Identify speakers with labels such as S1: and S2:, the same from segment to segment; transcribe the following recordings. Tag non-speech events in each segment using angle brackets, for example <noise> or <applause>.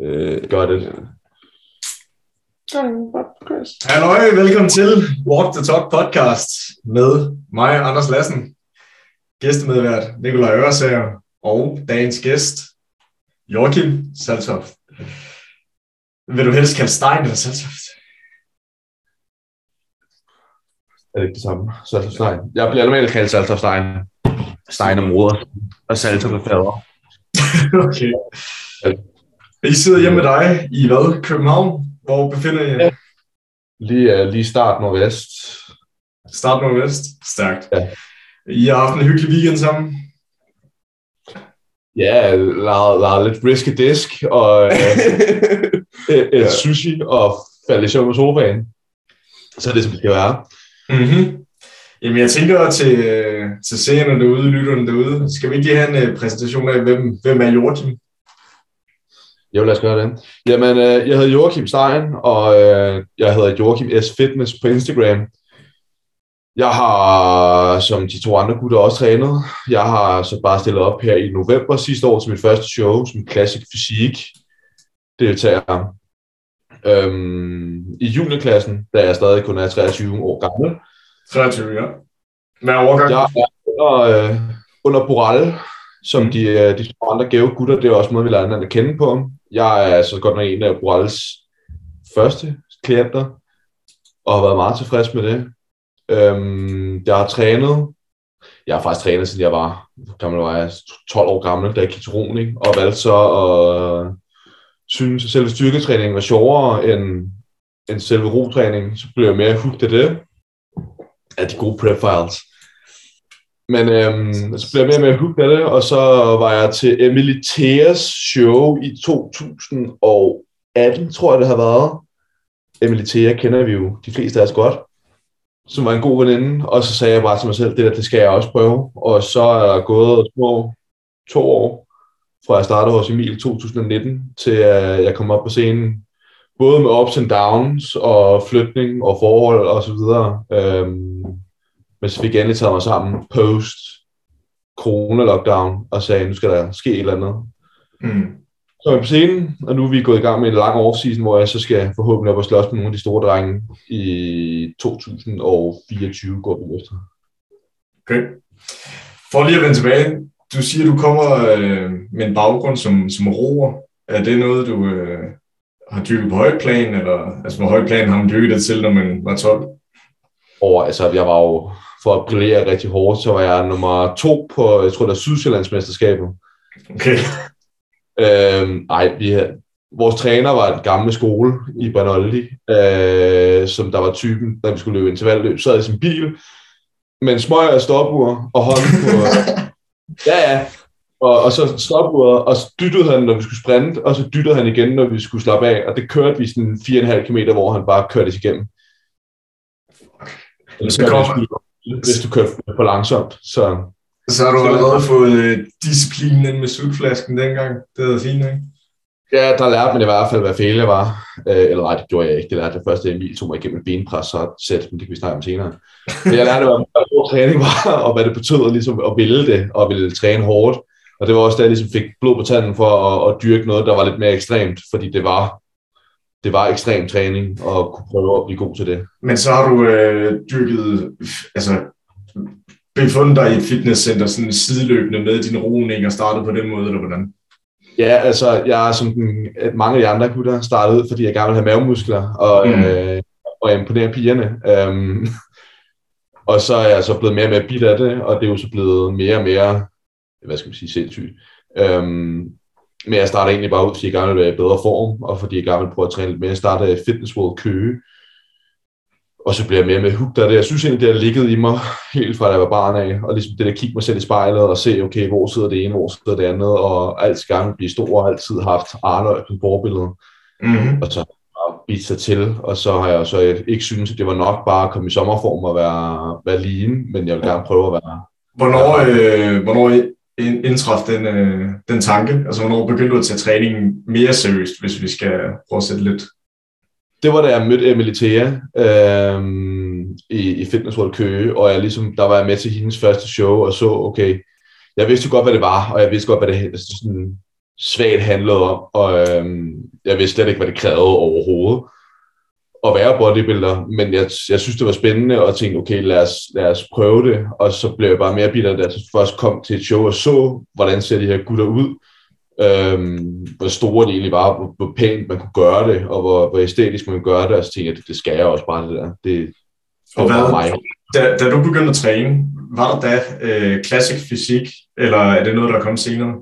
S1: øh, gør det.
S2: Hallo, velkommen til Walk the Talk podcast med mig, Anders Lassen, gæstemedvært Nikolaj Øresager og dagens gæst, Joachim Saltoft. Vil du helst kalde Stein eller Saltoft?
S1: Er det ikke det samme? Saltoft Stein. Jeg bliver normalt kaldt Saltoft Stein. Stein er moder, og Saltoft er fader. <laughs>
S2: okay. I sidder hjemme med dig i hvad? København? Hvor befinder I jer? Ja.
S1: Lige, uh, lige start nordvest.
S2: Start nordvest? Stærkt.
S1: Ja.
S2: I har haft en hyggelig weekend sammen?
S1: Ja, lavet, lavet lidt risky disk og uh, <laughs> et, et ja. sushi og falde i søvn på sofaen. Så er det, som det skal være.
S2: Mm-hmm. Jamen, jeg tænker til, til seerne derude, lytterne derude, skal vi ikke lige have en øh, præsentation af, hvem, hvem er Joachim?
S1: Jo, lad os gøre det. Jamen, øh, jeg hedder Joachim Stein, og øh, jeg hedder Joachim S. Fitness på Instagram. Jeg har, som de to andre gutter, også trænet. Jeg har så bare stillet op her i november sidste år til mit første show, som Classic Fysik deltager. Øhm, I juniorklassen, da jeg stadig kun er 23 år gammel.
S2: 23, ja. Hvad er overgang?
S1: Jeg er under, øh, under Boral, som mm. de, øh, de andre gave gutter, det er også måde, vi lærer hinanden at kende på. Jeg er så godt nok en af Borals første klienter, og har været meget tilfreds med det. Øhm, jeg har trænet, jeg har faktisk trænet, siden jeg var, gammel var jeg 12 år gammel, da jeg gik til roning, og valgte så at synes, at selve styrketræningen var sjovere end, end selve rotræning, så blev jeg mere hooked af det, af de gode prep files. Men øhm, så blev jeg mere med hooked af det, og så var jeg til Emily Theas show i 2018, tror jeg det har været. Emily Thea kender vi jo de fleste af os godt, som var en god veninde, og så sagde jeg bare til mig selv, det der, det skal jeg også prøve. Og så er der gået små to år, fra jeg startede hos Emil 2019, til jeg kom op på scenen, både med ups and downs, og flytning, og forhold, og så videre. Øhm, men så fik jeg endelig taget mig sammen post corona-lockdown og sagde, nu skal der ske et eller andet. Mm. Så er jeg på scenen, og nu er vi gået i gang med en lang off-season, hvor jeg så skal forhåbentlig op og slås med nogle af de store drenge i 2024 går vi efter.
S2: Okay. For lige at vende tilbage, du siger, du kommer øh, med en baggrund som, som roer. Er det noget, du øh, har dyrket på højt plan, eller altså på højt plan har man dyrket det til, når man var 12?
S1: Og altså, jeg var jo for at brillere rigtig hårdt, så var jeg nummer to på, jeg tror det er Sydsjællandsmesterskabet.
S2: Okay. <laughs>
S1: Øhm, ej, vi havde, vores træner var en gammel skole i Banoldi, øh, som der var typen, når vi skulle løbe intervalløb, sad i sin bil, med en smøg af stopur og hånden på... <laughs> ja, ja. Og, og så stopuret, og så dyttede han, når vi skulle sprinte, og så dyttede han igen, når vi skulle slappe af. Og det kørte vi sådan 4,5 km, hvor han bare kørte igennem. Eller så kommer, hvis du kører for langsomt. Så,
S2: så har du allerede fået øh, disciplinen med sukflasken dengang. Det er fint, ikke?
S1: Ja, der lærte man i hvert fald, hvad fælde var. Øh, eller nej, det gjorde jeg ikke. Det lærte det første Emil tog mig igennem et benpres så sæt, men det kan vi snakke om senere. <laughs> Men jeg lærte, hvad stor træning var, og hvad det betød ligesom, at ville det, og ville træne hårdt. Og det var også der, jeg ligesom fik blod på tanden for at, at dyrke noget, der var lidt mere ekstremt, fordi det var det var ekstrem træning og kunne prøve at blive god til det.
S2: Men så har du øh, dyrket, altså befundet dig i et fitnesscenter sådan sideløbende med din roning og startet på den måde, eller hvordan?
S1: Ja, altså jeg er som den, mange af de andre gutter startet, fordi jeg gerne vil have mavemuskler og, mm. øh, og imponere pigerne. Um, <laughs> og så er jeg så blevet mere og mere bit af det, og det er jo så blevet mere og mere, hvad skal man sige, sindssygt. Um, men jeg starter egentlig bare ud, fordi jeg gerne vil være i bedre form, og fordi jeg gerne vil prøve at træne lidt mere. Jeg startede i Fitness World Køge, og så bliver jeg mere med af det. Jeg synes egentlig, det har ligget i mig helt fra da jeg var barn af, og ligesom det der kigge mig selv i spejlet og se, okay, hvor sidder det ene, hvor sidder det andet, og alt skal gerne blive stor, og altid haft Arne som forbillede. Mm-hmm. Og så har jeg sig til, og så har jeg så ikke synes, at det var nok bare at komme i sommerform og være, være lean, men jeg vil gerne prøve at være...
S2: Hvornår, øh, hvornår indtraf den, øh, den tanke? Altså, hvornår begyndte du at tage træningen mere seriøst, hvis vi skal prøve at sætte lidt?
S1: Det var da jeg mødte Emily Thea øh, i, i Fitness World Køge, og jeg ligesom, der var jeg med til hendes første show og så, okay, jeg vidste godt, hvad det var, og jeg vidste godt, hvad det sådan svagt handlede om, og øh, jeg vidste slet ikke, hvad det krævede overhovedet at være bodybuilder, men jeg, jeg synes, det var spændende, og tænkte, okay, lad os, lad os prøve det, og så blev jeg bare mere bitter, da jeg først kom til et show og så, hvordan ser de her gutter ud, øhm, hvor store det egentlig var, hvor, hvor pænt man kunne gøre det, og hvor, hvor æstetisk man kunne gøre det, og så tænkte jeg, det, det skal jeg også bare det der. Det,
S2: og hvad, mig. Da, da du begyndte at træne, var der da øh, classic fysik, eller er det noget, der er kommet senere?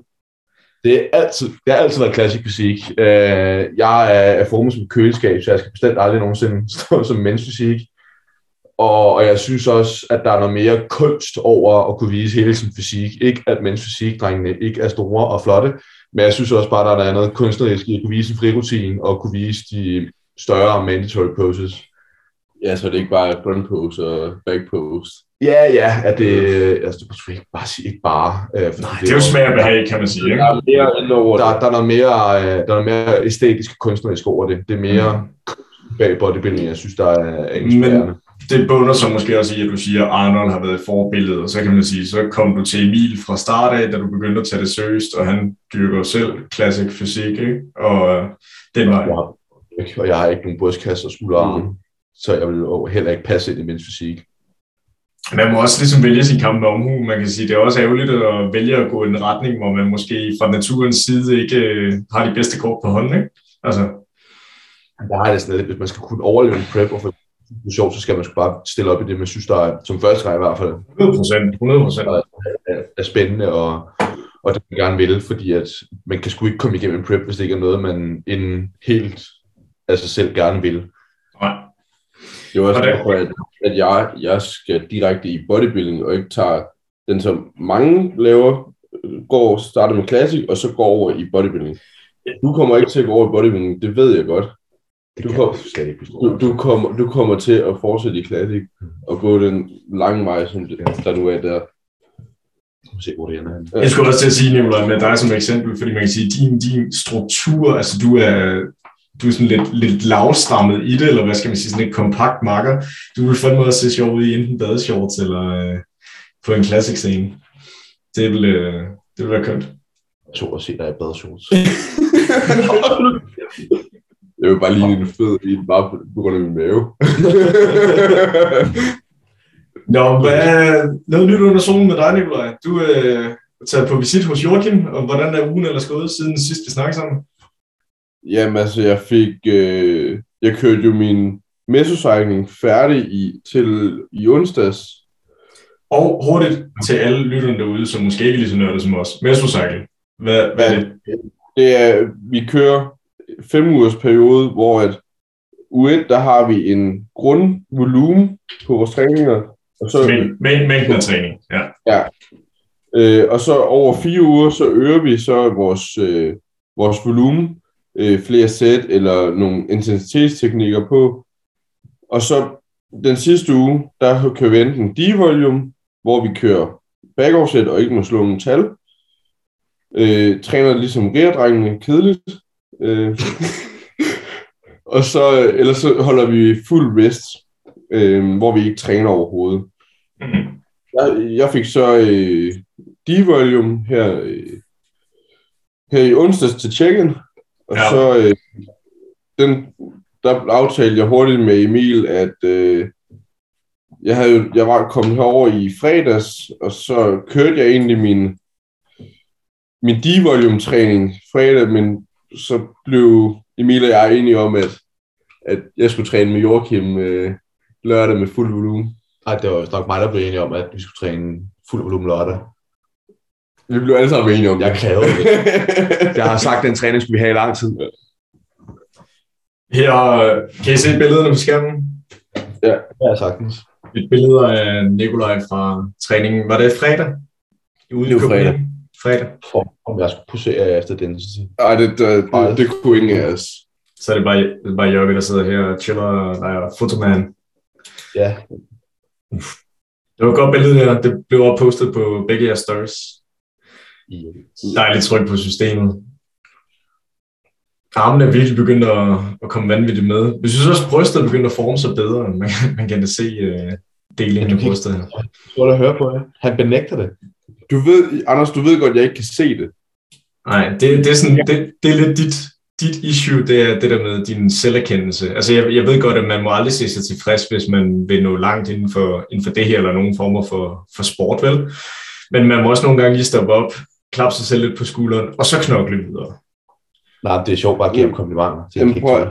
S1: Det, er altid, det har altid været klassisk fysik. Øh, jeg er, er formet som køleskab, så jeg skal bestemt aldrig nogensinde <laughs> stå som mensfysik. Og, og jeg synes også, at der er noget mere kunst over at kunne vise hele sin fysik. Ikke at mensfysik-drengene ikke er store og flotte, men jeg synes også bare, at der er noget kunstnerisk i at kunne vise en frirutin og kunne vise de større mandatory poses.
S3: Ja, så det er ikke bare front pose og back pose.
S1: Ja, ja, at det, altså, du kan ikke bare sige ikke bare.
S2: Øh, Nej, det er jo smag og behag, kan man sige. Ikke? Der, er
S1: mere der, der, er noget mere, øh, der er noget mere æstetisk og kunstnerisk over det. Det er mere mm. bag bodybuilding, jeg synes, der er inspirerende. Men
S2: det bunder så måske også i, at du siger, at Arnold har været forbillede, og så kan man sige, så kom du til Emil fra start af, da du begyndte at tage det seriøst, og han dyrker selv classic fysik, ikke? og øh, den var...
S1: Og jeg har ikke nogen brystkasse og skulderarme, mm. Så jeg vil heller ikke passe ind i min fysik.
S2: Man må også ligesom vælge sin kamp med omhu. Man kan sige, det er også ærgerligt at vælge at gå i en retning, hvor man måske fra naturens side ikke øh, har de bedste kort på hånden. Ikke? Altså.
S1: Der er det sådan lidt, hvis man skal kunne overleve en prep og få sjov, så skal man sgu bare stille op i det, man synes, der er, som første gang i hvert fald.
S2: 100 procent, 100 procent. Er,
S1: er, spændende, og, og det man gerne vil, fordi at man kan sgu ikke komme igennem en prep, hvis det ikke er noget, man inden helt af sig selv gerne vil.
S3: Nej. Det er også derfor, at, at jeg, jeg skal direkte i bodybuilding, og ikke tager den, som mange laver, går starter med classic, og så går over i bodybuilding. Du kommer ikke til at gå over i bodybuilding, det ved jeg godt. Du, kom, du, du, kommer, du kommer til at fortsætte i Classic og gå den lange vej, som det, der nu er der.
S1: Se, hvor det
S2: er. Jeg skulle også til at sige, Nicolaj, med dig som eksempel, fordi man kan sige, din, din struktur, altså du er, du er sådan lidt, lidt lavstrammet i det, eller hvad skal man sige, sådan et kompakt makker. Du vil fandme også se sjov ud i enten badeshorts eller øh, på en classic scene. Det vil, øh, det vil være kønt.
S1: Jeg tror at se dig i badeshorts. <laughs>
S3: Jeg vil bare lige en fed i bare på grund af min mave. <laughs>
S2: Nå, hvad, noget nyt under solen med dig, Nikolaj. Du øh, er taget på visit hos Joachim, og hvordan er ugen ellers gået siden sidst vi snakkede sammen?
S3: Jamen altså, jeg fik, øh, jeg kørte jo min mesocycling færdig i, til i onsdags.
S2: Og hurtigt til alle lytterne derude, som måske ikke er lige så nørdet som os. Mesocycling, hvad, hvad er det?
S3: Det er, vi kører fem ugers periode, hvor at u 1, der har vi en grundvolumen på vores træninger.
S2: Og så, Men, mængden af træning, ja.
S3: ja. Øh, og så over fire uger, så øger vi så vores, øh, vores volumen, øh, flere sæt eller nogle intensitetsteknikker på. Og så den sidste uge, der kører vi enten D-volume, hvor vi kører bagoversæt og ikke må slå nogle tal. Øh, træner ligesom reardrengene kedeligt, Øh, <laughs> og så, ellers så holder vi fuld rest, øh, hvor vi ikke træner overhovedet. Mm. Jeg, jeg fik så øh, D-volume her, øh, her i onsdags til check-in, og ja. så øh, den, der aftalte jeg hurtigt med Emil, at øh, jeg, havde, jeg var kommet herover i fredags, og så kørte jeg egentlig min, min D-volume træning fredag, men så blev Emil og jeg enige om, at, at jeg skulle træne med Joachim øh, lørdag med fuld volumen.
S1: Nej, det var nok mig, der blev enige om, at vi skulle træne fuld volumen lørdag.
S3: Vi blev alle sammen enige om
S1: det. Jeg krævede det. jeg har sagt, at den træning skulle vi have i lang tid.
S2: Her kan I se billederne på skærmen?
S1: Ja, ja sagtens.
S2: Et billede af Nikolaj fra træningen. Var det fredag?
S3: Ude det var fredag
S2: fredag.
S1: For om jeg skulle posere efter den.
S3: Nej, det, det, det, det kunne ingen af os.
S2: Så er det bare, det er bare Jørgen, der sidder her og chiller og er fotoman.
S1: Ja.
S2: Det var et godt billede der. Det blev også postet på begge jeres stories. Dejligt tryk på systemet. Armene er virkelig begyndt at, at komme vanvittigt med. Jeg synes også, at brystet er begyndt at forme sig bedre. Man, man kan da se uh, delingen af brystet her.
S1: Jeg tror, høre på det. Han benægter det.
S3: du ved, Anders, du ved godt, at jeg ikke kan se det.
S2: Nej, det, det, er sådan, det, det er lidt dit, dit issue, det er det der med din selverkendelse. Altså, jeg, jeg ved godt, at man må aldrig se sig tilfreds, hvis man vil nå langt inden for, inden for det her, eller nogen former for, for sport, vel? Men man må også nogle gange lige stoppe op, klappe sig selv lidt på skulderen, og så knokle videre.
S1: Nej, det er sjovt bare at give ham komplimenter. Det
S3: Jamen,
S1: ikke
S3: prøv,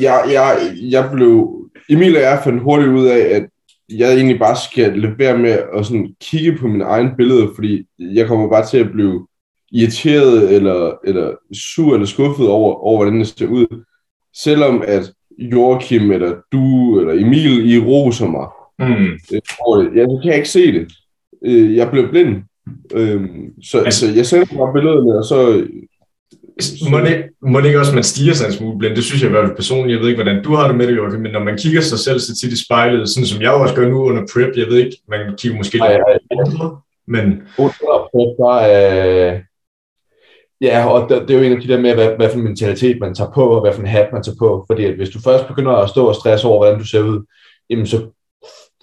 S3: jeg, jeg, jeg blev... Emil og jeg fandt hurtigt ud af, at jeg egentlig bare skal lade være med at sådan kigge på mine egne billeder, fordi jeg kommer bare til at blive irriteret eller, eller sur eller skuffet over, over, hvordan det ser ud. Selvom at Joachim eller du eller Emil, I roser mig
S2: Mm.
S3: øh, det. Ja, så kan jeg ikke se det. Øh, jeg blev blind. Øh, så altså, jeg sender bare billederne, og så...
S2: Må det, må det ikke også, at man stiger sig en smule blind? Det synes jeg i hvert fald personligt. Jeg ved ikke, hvordan du har det med det, Joachim, men når man kigger sig selv så tit i spejlet, sådan som jeg også gør nu under prep, jeg ved ikke, man kigger måske lidt
S1: nej,
S2: men
S1: 100 der øh, Ja, og det, det er jo en af de der med, hvad, hvad for en mentalitet man tager på, og hvad for en hat man tager på. Fordi at hvis du først begynder at stå og stresse over, hvordan du ser ud, jamen så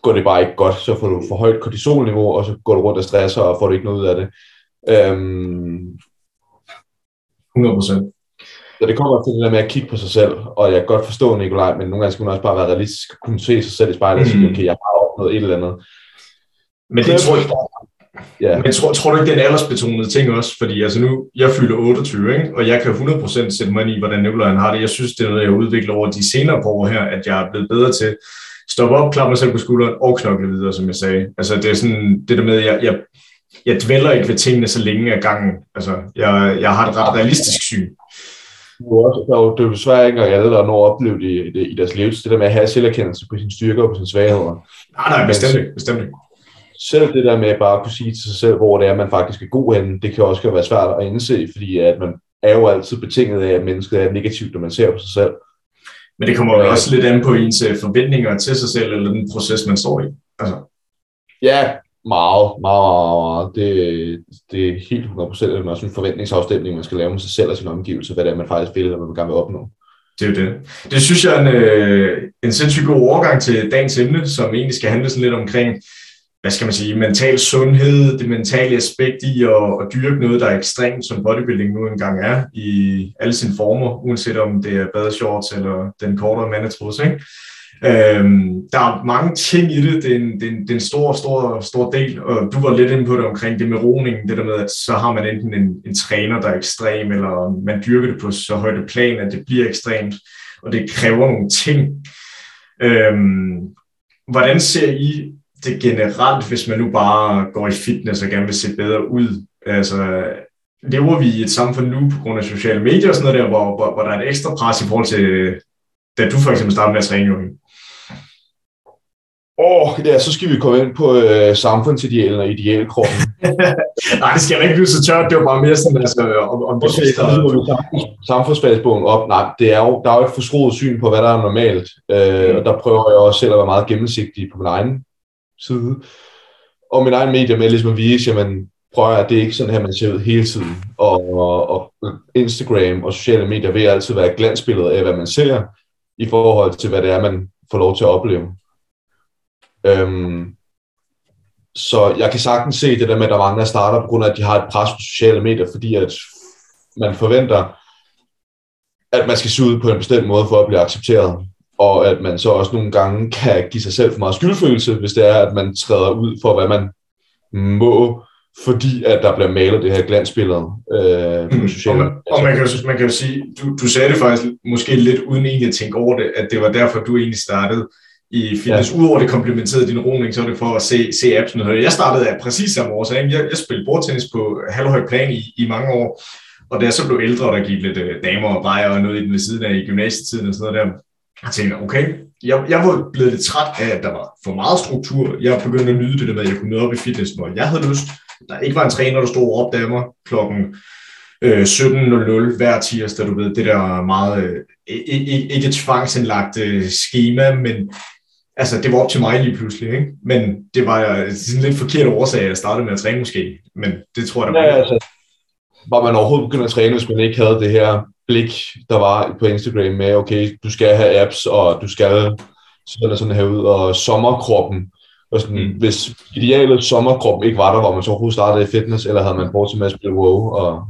S1: går det bare ikke godt. Så får du for højt kortisolniveau, og så går du rundt og stresser, og får du ikke noget ud af det. Øhm,
S2: 100 procent.
S1: så det kommer til det der med at kigge på sig selv, og jeg kan godt forstå Nikolaj, men nogle gange skal man også bare være realistisk og kunne se sig selv i spejlet og sige,
S2: Mm.
S1: okay, jeg har opnået et eller andet.
S2: Men det tror jeg,
S1: Ja,
S2: Men tror, tror du ikke, det er en aldersbetonet ting også? Fordi altså nu, jeg fylder 28, ikke? og jeg kan 100% sætte mig ind i, hvordan Nikolaj han har det. Jeg synes, det er noget, jeg har udviklet over de senere år her, at jeg er blevet bedre til stoppe op, klappe mig selv på skulderen og knokle videre, som jeg sagde. Altså det er sådan, det der med, at jeg, jeg, jeg dvæller ikke ved tingene så længe af gangen. Altså, jeg, jeg har et ret realistisk syn.
S1: Det er jo også- der er jo- desværre ikke alle, der når at opleve det i, det, i deres liv. Det der med at have selverkendelse på sine styrker og på sine svagheder.
S2: Nej, nej, bestemt ikke. Bestemt ikke.
S1: Selv det der med bare at kunne sige til sig selv, hvor det er, man faktisk er god henne, det kan også være svært at indse, fordi at man er jo altid betinget af, at mennesket er negativt, når man ser på sig selv.
S2: Men det kommer jo også lidt an på ens øh, forventninger til sig selv, eller den proces, man står i. Altså,
S1: Ja, meget, meget, meget, meget. Det, det er helt 100% at man også en forventningsafstemning, man skal lave med sig selv og sin omgivelse, hvad det er, man faktisk vil, og hvad man gerne vil opnå.
S2: Det er jo det. Det synes jeg er en, øh, en sindssygt god overgang til dagens emne, som egentlig skal handle sådan lidt omkring, hvad skal man sige, mental sundhed, det mentale aspekt i at, at dyrke noget, der er ekstremt, som bodybuilding nu engang er, i alle sine former, uanset om det er badeshorts eller den kortere mandetrus, ikke? Øhm, der er mange ting i det. Det er, en, det, er en, det er en stor, stor, stor del, og du var lidt inde på det omkring det med roningen, det der med, at så har man enten en, en træner, der er ekstrem, eller man dyrker det på så højt et plan, at det bliver ekstremt, og det kræver nogle ting. Øhm, hvordan ser I det generelt, hvis man nu bare går i fitness og gerne vil se bedre ud? Altså, lever vi i et samfund nu på grund af sociale medier og sådan noget der, hvor, hvor, hvor der er et ekstra pres i forhold til, da du for eksempel startede med at træne, Joachim?
S1: Åh, oh, ja, så skal vi komme ind på øh, samfundsidealen og idealkroppen. <laughs>
S2: Nej, det skal ikke blive så tørt. Det var bare mere sådan, altså, om, om det
S1: Okay,
S2: synes,
S1: samfundsfagsbogen op. Nej, det er jo, der er jo et forskroet syn på, hvad der er normalt. Øh, og der prøver jeg også selv at være meget gennemsigtig på min egen side. Og min egen medie med ligesom at vise, jamen, prøv at det er ikke sådan her, man ser ud hele tiden. Og, og, og Instagram og sociale medier vil altid være et glansbillede af, hvad man ser, i forhold til, hvad det er, man får lov til at opleve. Øhm, så jeg kan sagtens se det der med, at der er mange, der starter på grund af, at de har et pres på sociale medier, fordi at man forventer, at man skal se ud på en bestemt måde for at blive accepteret. Og at man så også nogle gange <laughs> kan give sig selv for meget skyldfølelse, hvis det er, at man træder ud for, hvad man må, fordi at der bliver malet det her glansbillede øh, på
S2: Mm,
S1: sociale
S2: og, man, og man, kan jo, man kan jo sige, du, du sagde det faktisk måske lidt uden egentlig at tænke over det, at det var derfor, du egentlig startede i fitness. Ja. Udover det komplementerede din roning, så var det for at se, se appsen. Jeg startede af præcis samme årsag. Jeg, jeg spillede bordtennis på halvhøj plan i, i mange år, og da jeg så blev ældre, og der gik lidt øh, damer og bajer og noget i den ved siden af i gymnasietiden og sådan noget der, jeg tænkte, okay, jeg, jeg var blevet lidt træt af, at der var for meget struktur. Jeg begyndte at nyde det der med, at jeg kunne møde op i fitness, når jeg havde lyst. Der ikke var en træner, der stod og råbte af mig klokken øh, 17.00 hver tirsdag, du ved, det der meget, øh, ikke, ikke et tvangsindlagt øh, schema, men altså, det var op til mig lige pludselig, ikke? Men det var øh, sådan lidt forkert årsag, at jeg startede med at træne måske, men det tror jeg, der
S1: Ja,
S2: var.
S1: altså, var man overhovedet begyndt at træne, hvis man ikke havde det her blik, der var på Instagram med, okay, du skal have apps, og du skal sådan og sådan her ud, og sommerkroppen, Og sådan, mm. Hvis idealet sommerkrop ikke var der, hvor man så overhovedet startede i fitness, eller havde man bortset med at spille WoW. Og, og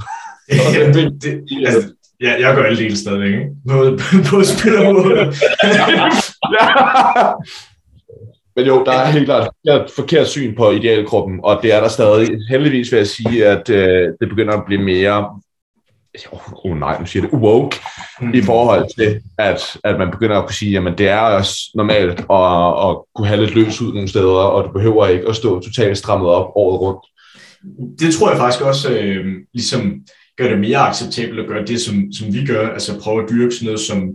S1: <laughs>
S2: ja, det, det, altså, ja, jeg gør alle dele stadigvæk, ikke? På, på spiller WoW. <laughs>
S1: Men jo, der er helt klart et forkert syn på idealkroppen, og det er der stadig. Heldigvis vil jeg sige, at øh, det begynder at blive mere oh, oh nej, nu siger det, woke, mm. i forhold til, at, at man begynder at kunne sige, jamen det er også normalt at, at kunne have lidt løs ud nogle steder, og du behøver ikke at stå totalt strammet op året rundt.
S2: Det tror jeg faktisk også øh, ligesom gør det mere acceptabelt at gøre det, som, som vi gør, altså prøve at dyrke sådan noget som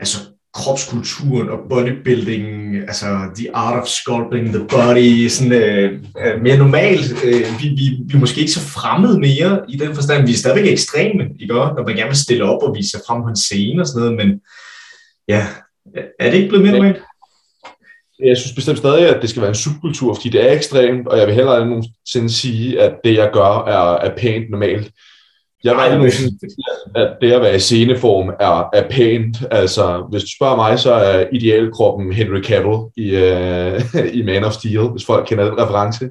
S2: altså kropskulturen og bodybuilding, altså the art of sculpting the body, sådan øh, øh, mere normalt. Øh, vi, vi, vi er måske ikke så fremmede mere i den forstand. Vi er stadigvæk ekstreme, ikke? når man gerne vil stille op og vise sig frem på en scene og sådan noget, men ja, er det ikke blevet mere normalt?
S1: Jeg synes bestemt stadig, at det skal være en subkultur, fordi det er ekstremt, og jeg vil heller aldrig nogensinde sige, at det, jeg gør, er, er pænt normalt. Jeg var aldrig nogensinde, <laughs> at det at være i sceneform er, er pænt. Altså, hvis du spørger mig, så er idealkroppen Henry Cavill i, uh, <laughs> i Man of Steel, hvis folk kender den reference.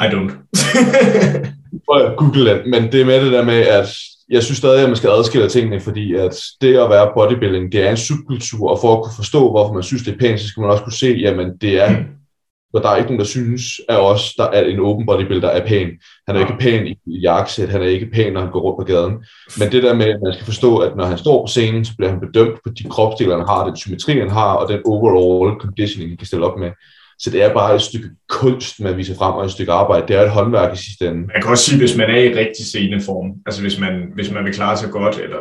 S2: I don't. <laughs>
S1: Google det, men det er med det der med, at jeg synes stadig, at man skal adskille tingene, fordi at det at være bodybuilding, det er en subkultur, og for at kunne forstå, hvorfor man synes, det er pænt, så skal man også kunne se, jamen det er hvor der er ikke nogen, der synes af os, der er en open bodybuilder er pæn. Han er ikke pæn i, i jakkesæt, han er ikke pæn, når han går rundt på gaden. Men det der med, at man skal forstå, at når han står på scenen, så bliver han bedømt på de kropsdele, han har, den symmetri, han har, og den overall conditioning, han kan stille op med. Så det er bare et stykke kunst, man viser frem, og et stykke arbejde. Det er et håndværk i sidste ende.
S2: Man kan også sige, hvis man er i rigtig sceneform, altså hvis man, hvis man vil klare sig godt, eller,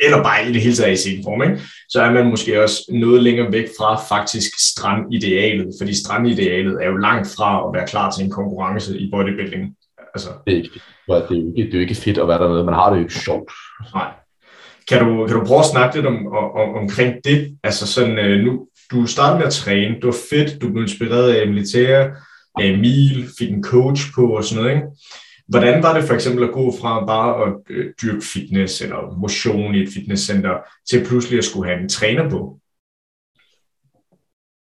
S2: eller bare i det hele taget i sceneform, ikke? så er man måske også noget længere væk fra faktisk strandidealet, fordi strandidealet er jo langt fra at være klar til en konkurrence i bodybuilding. Altså.
S1: Det, er ikke, det, er jo ikke, det er jo ikke fedt at være dernede, man har det jo ikke sjovt.
S2: Nej. Kan du, kan du prøve at snakke lidt om, om, omkring det? Altså sådan, øh, nu, du startede med at træne, det var fedt, du blev inspireret af militære, af Emil, fik en coach på og sådan noget, ikke? Hvordan var det for eksempel at gå fra bare at øh, dyrke fitness eller motion i et fitnesscenter, til pludselig at skulle have en træner på?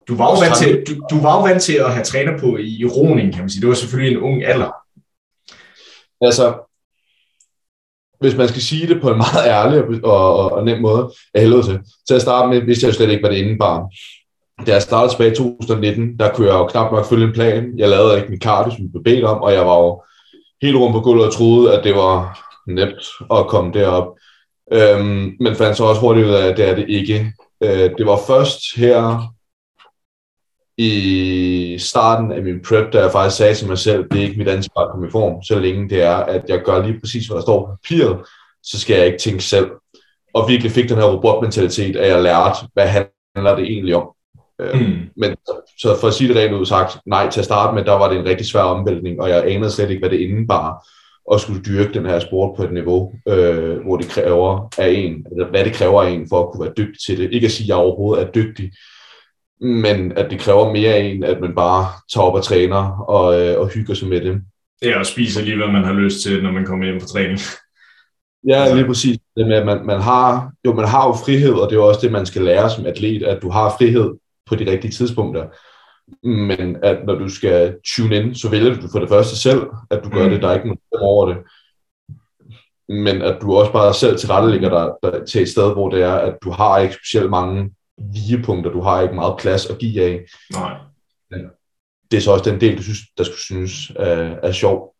S2: Du var jo vant til, du, du var jo vant til at have træner på i roning, kan man sige. Det var selvfølgelig en ung alder.
S1: Altså, hvis man skal sige det på en <laughs> meget ærlig og, og, og nem måde, af helvede til. Til at starte med, hvis jeg slet ikke, hvad det indebar. Da jeg startede tilbage i 2019, der kunne jeg jo knap nok følge en plan. Jeg lavede ikke min karte, som vi blev bedt om, og jeg var jo helt rundt på gulvet og troede, at det var nemt at komme derop. Øhm, men fandt så også hurtigt ud af, at det er det ikke. Øh, det var først her i starten af min prep, da jeg faktisk sagde til mig selv, det er ikke mit ansvar at komme i form, så længe det er, at jeg gør lige præcis, hvad der står på papiret, så skal jeg ikke tænke selv. Og virkelig fik den her robotmentalitet, at jeg lærte, hvad handler det egentlig om. Mm. Men så for at sige det rent ud sagt, nej til at starte med, der var det en rigtig svær omvæltning, og jeg anede slet ikke, hvad det indebar at skulle dyrke den her sport på et niveau, øh, hvor det kræver af en, eller hvad det kræver af en for at kunne være dygtig til det. Ikke at sige, at jeg overhovedet er dygtig, men at det kræver mere af en, at man bare tager op og træner og, øh, og hygger sig med det.
S2: Ja, og spiser lige, hvad man har lyst til, når man kommer hjem fra træning. <laughs>
S1: Ja, lige præcis. Det med, at man, man, har, jo, man har jo frihed, og det er jo også det, man skal lære som atlet, at du har frihed på de rigtige tidspunkter. Men at når du skal tune ind, så vælger du for det første selv, at du gør mm. det. Der er ikke nogen over det. Men at du også bare selv tilrettelægger dig der, til et sted, hvor det er, at du har ikke specielt mange vigepunkter. Du har ikke meget plads at give af.
S2: Nej.
S1: Det er så også den del, du synes, der skulle synes er, er sjov.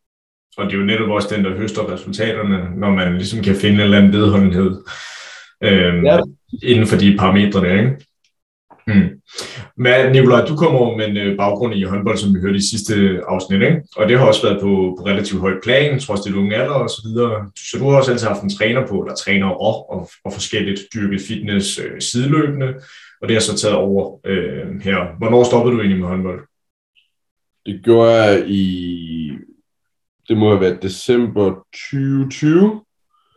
S2: Og det er jo netop også den, der høster resultaterne, når man ligesom kan finde en eller anden vedholdenhed øhm, ja. inden for de parametre der, ikke? Mm. Men Nicolaj, du kommer med en øh, baggrund i håndbold, som vi hørte i sidste afsnit, ikke? og det har også været på, på relativt højt plan, trods det unge alder og så videre. Så du har også altid haft en træner på, eller træner og, og, og forskelligt dyrket fitness øh, sideløbende, og det har så taget over øh, her. Hvornår stoppede du egentlig med håndbold?
S3: Det gjorde jeg i, det må have været december 2020,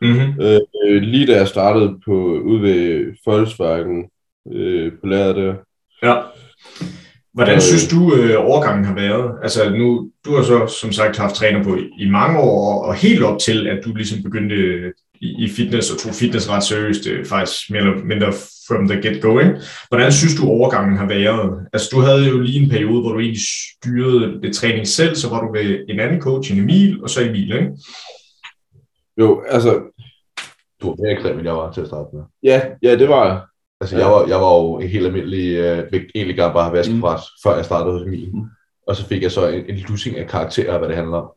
S3: mm-hmm. øh, lige da jeg startede på, ude ved Volkswagen, øh, på læret der.
S2: Ja. Hvordan øh, synes du, øh, overgangen har været? Altså nu, du har så som sagt haft træner på i mange år, og helt op til, at du ligesom begyndte i, i fitness, og tog fitness ret seriøst, er faktisk mere eller mindre from the get-going. Hvordan synes du, overgangen har været? Altså, du havde jo lige en periode, hvor du egentlig styrede det træning selv, så var du ved en anden coach, en Emil, og så Emil, ikke?
S3: Jo, altså,
S1: Du var mere ekstrem, end jeg var til at starte med.
S3: ja, ja, det var jeg.
S1: Altså,
S3: Ja.
S1: jeg, var, jeg var jo en helt almindelig, øh, gerne bare have vaskebræt, mm. før jeg startede hos Emil.
S3: Mm.
S1: Og så fik jeg så en, en lussing af karakterer, hvad det handler om.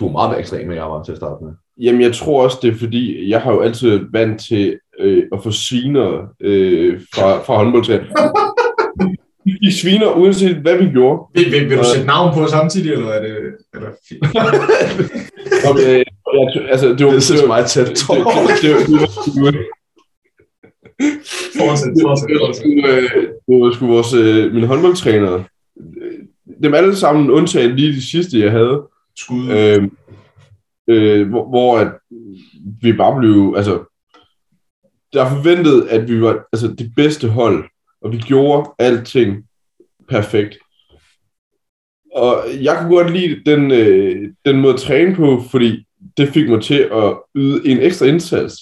S1: Du er meget mere ekstrem, end jeg var til at starte med.
S3: Jamen, jeg tror også, det er fordi, jeg har jo altid været vant til øh, at få sviner øh, fra, fra håndboldtræning. De sviner, uanset hvad vi gjorde.
S2: Vil, vil, vil du
S3: Øh.
S2: sætte navn på samtidig, eller er det, er det fint?
S3: Øh, jeg, altså, det var,
S1: Det meget tæt.
S3: det, det, det, det, det, var- det, var-
S2: Fortsæt, fortsæt,
S3: det, var sgu, øh, det var sgu vores, øh, mine håndboldtrænere. Dem alle sammen, undtagen lige de sidste, jeg havde.
S2: Skud.
S3: Øh, øh, hvor, hvor at vi bare blev, altså, der forventede, at vi var altså, det bedste hold, og vi gjorde alting perfekt. Og jeg kunne godt lide den, øh, den måde at træne på, fordi det fik mig til at yde en ekstra indsats.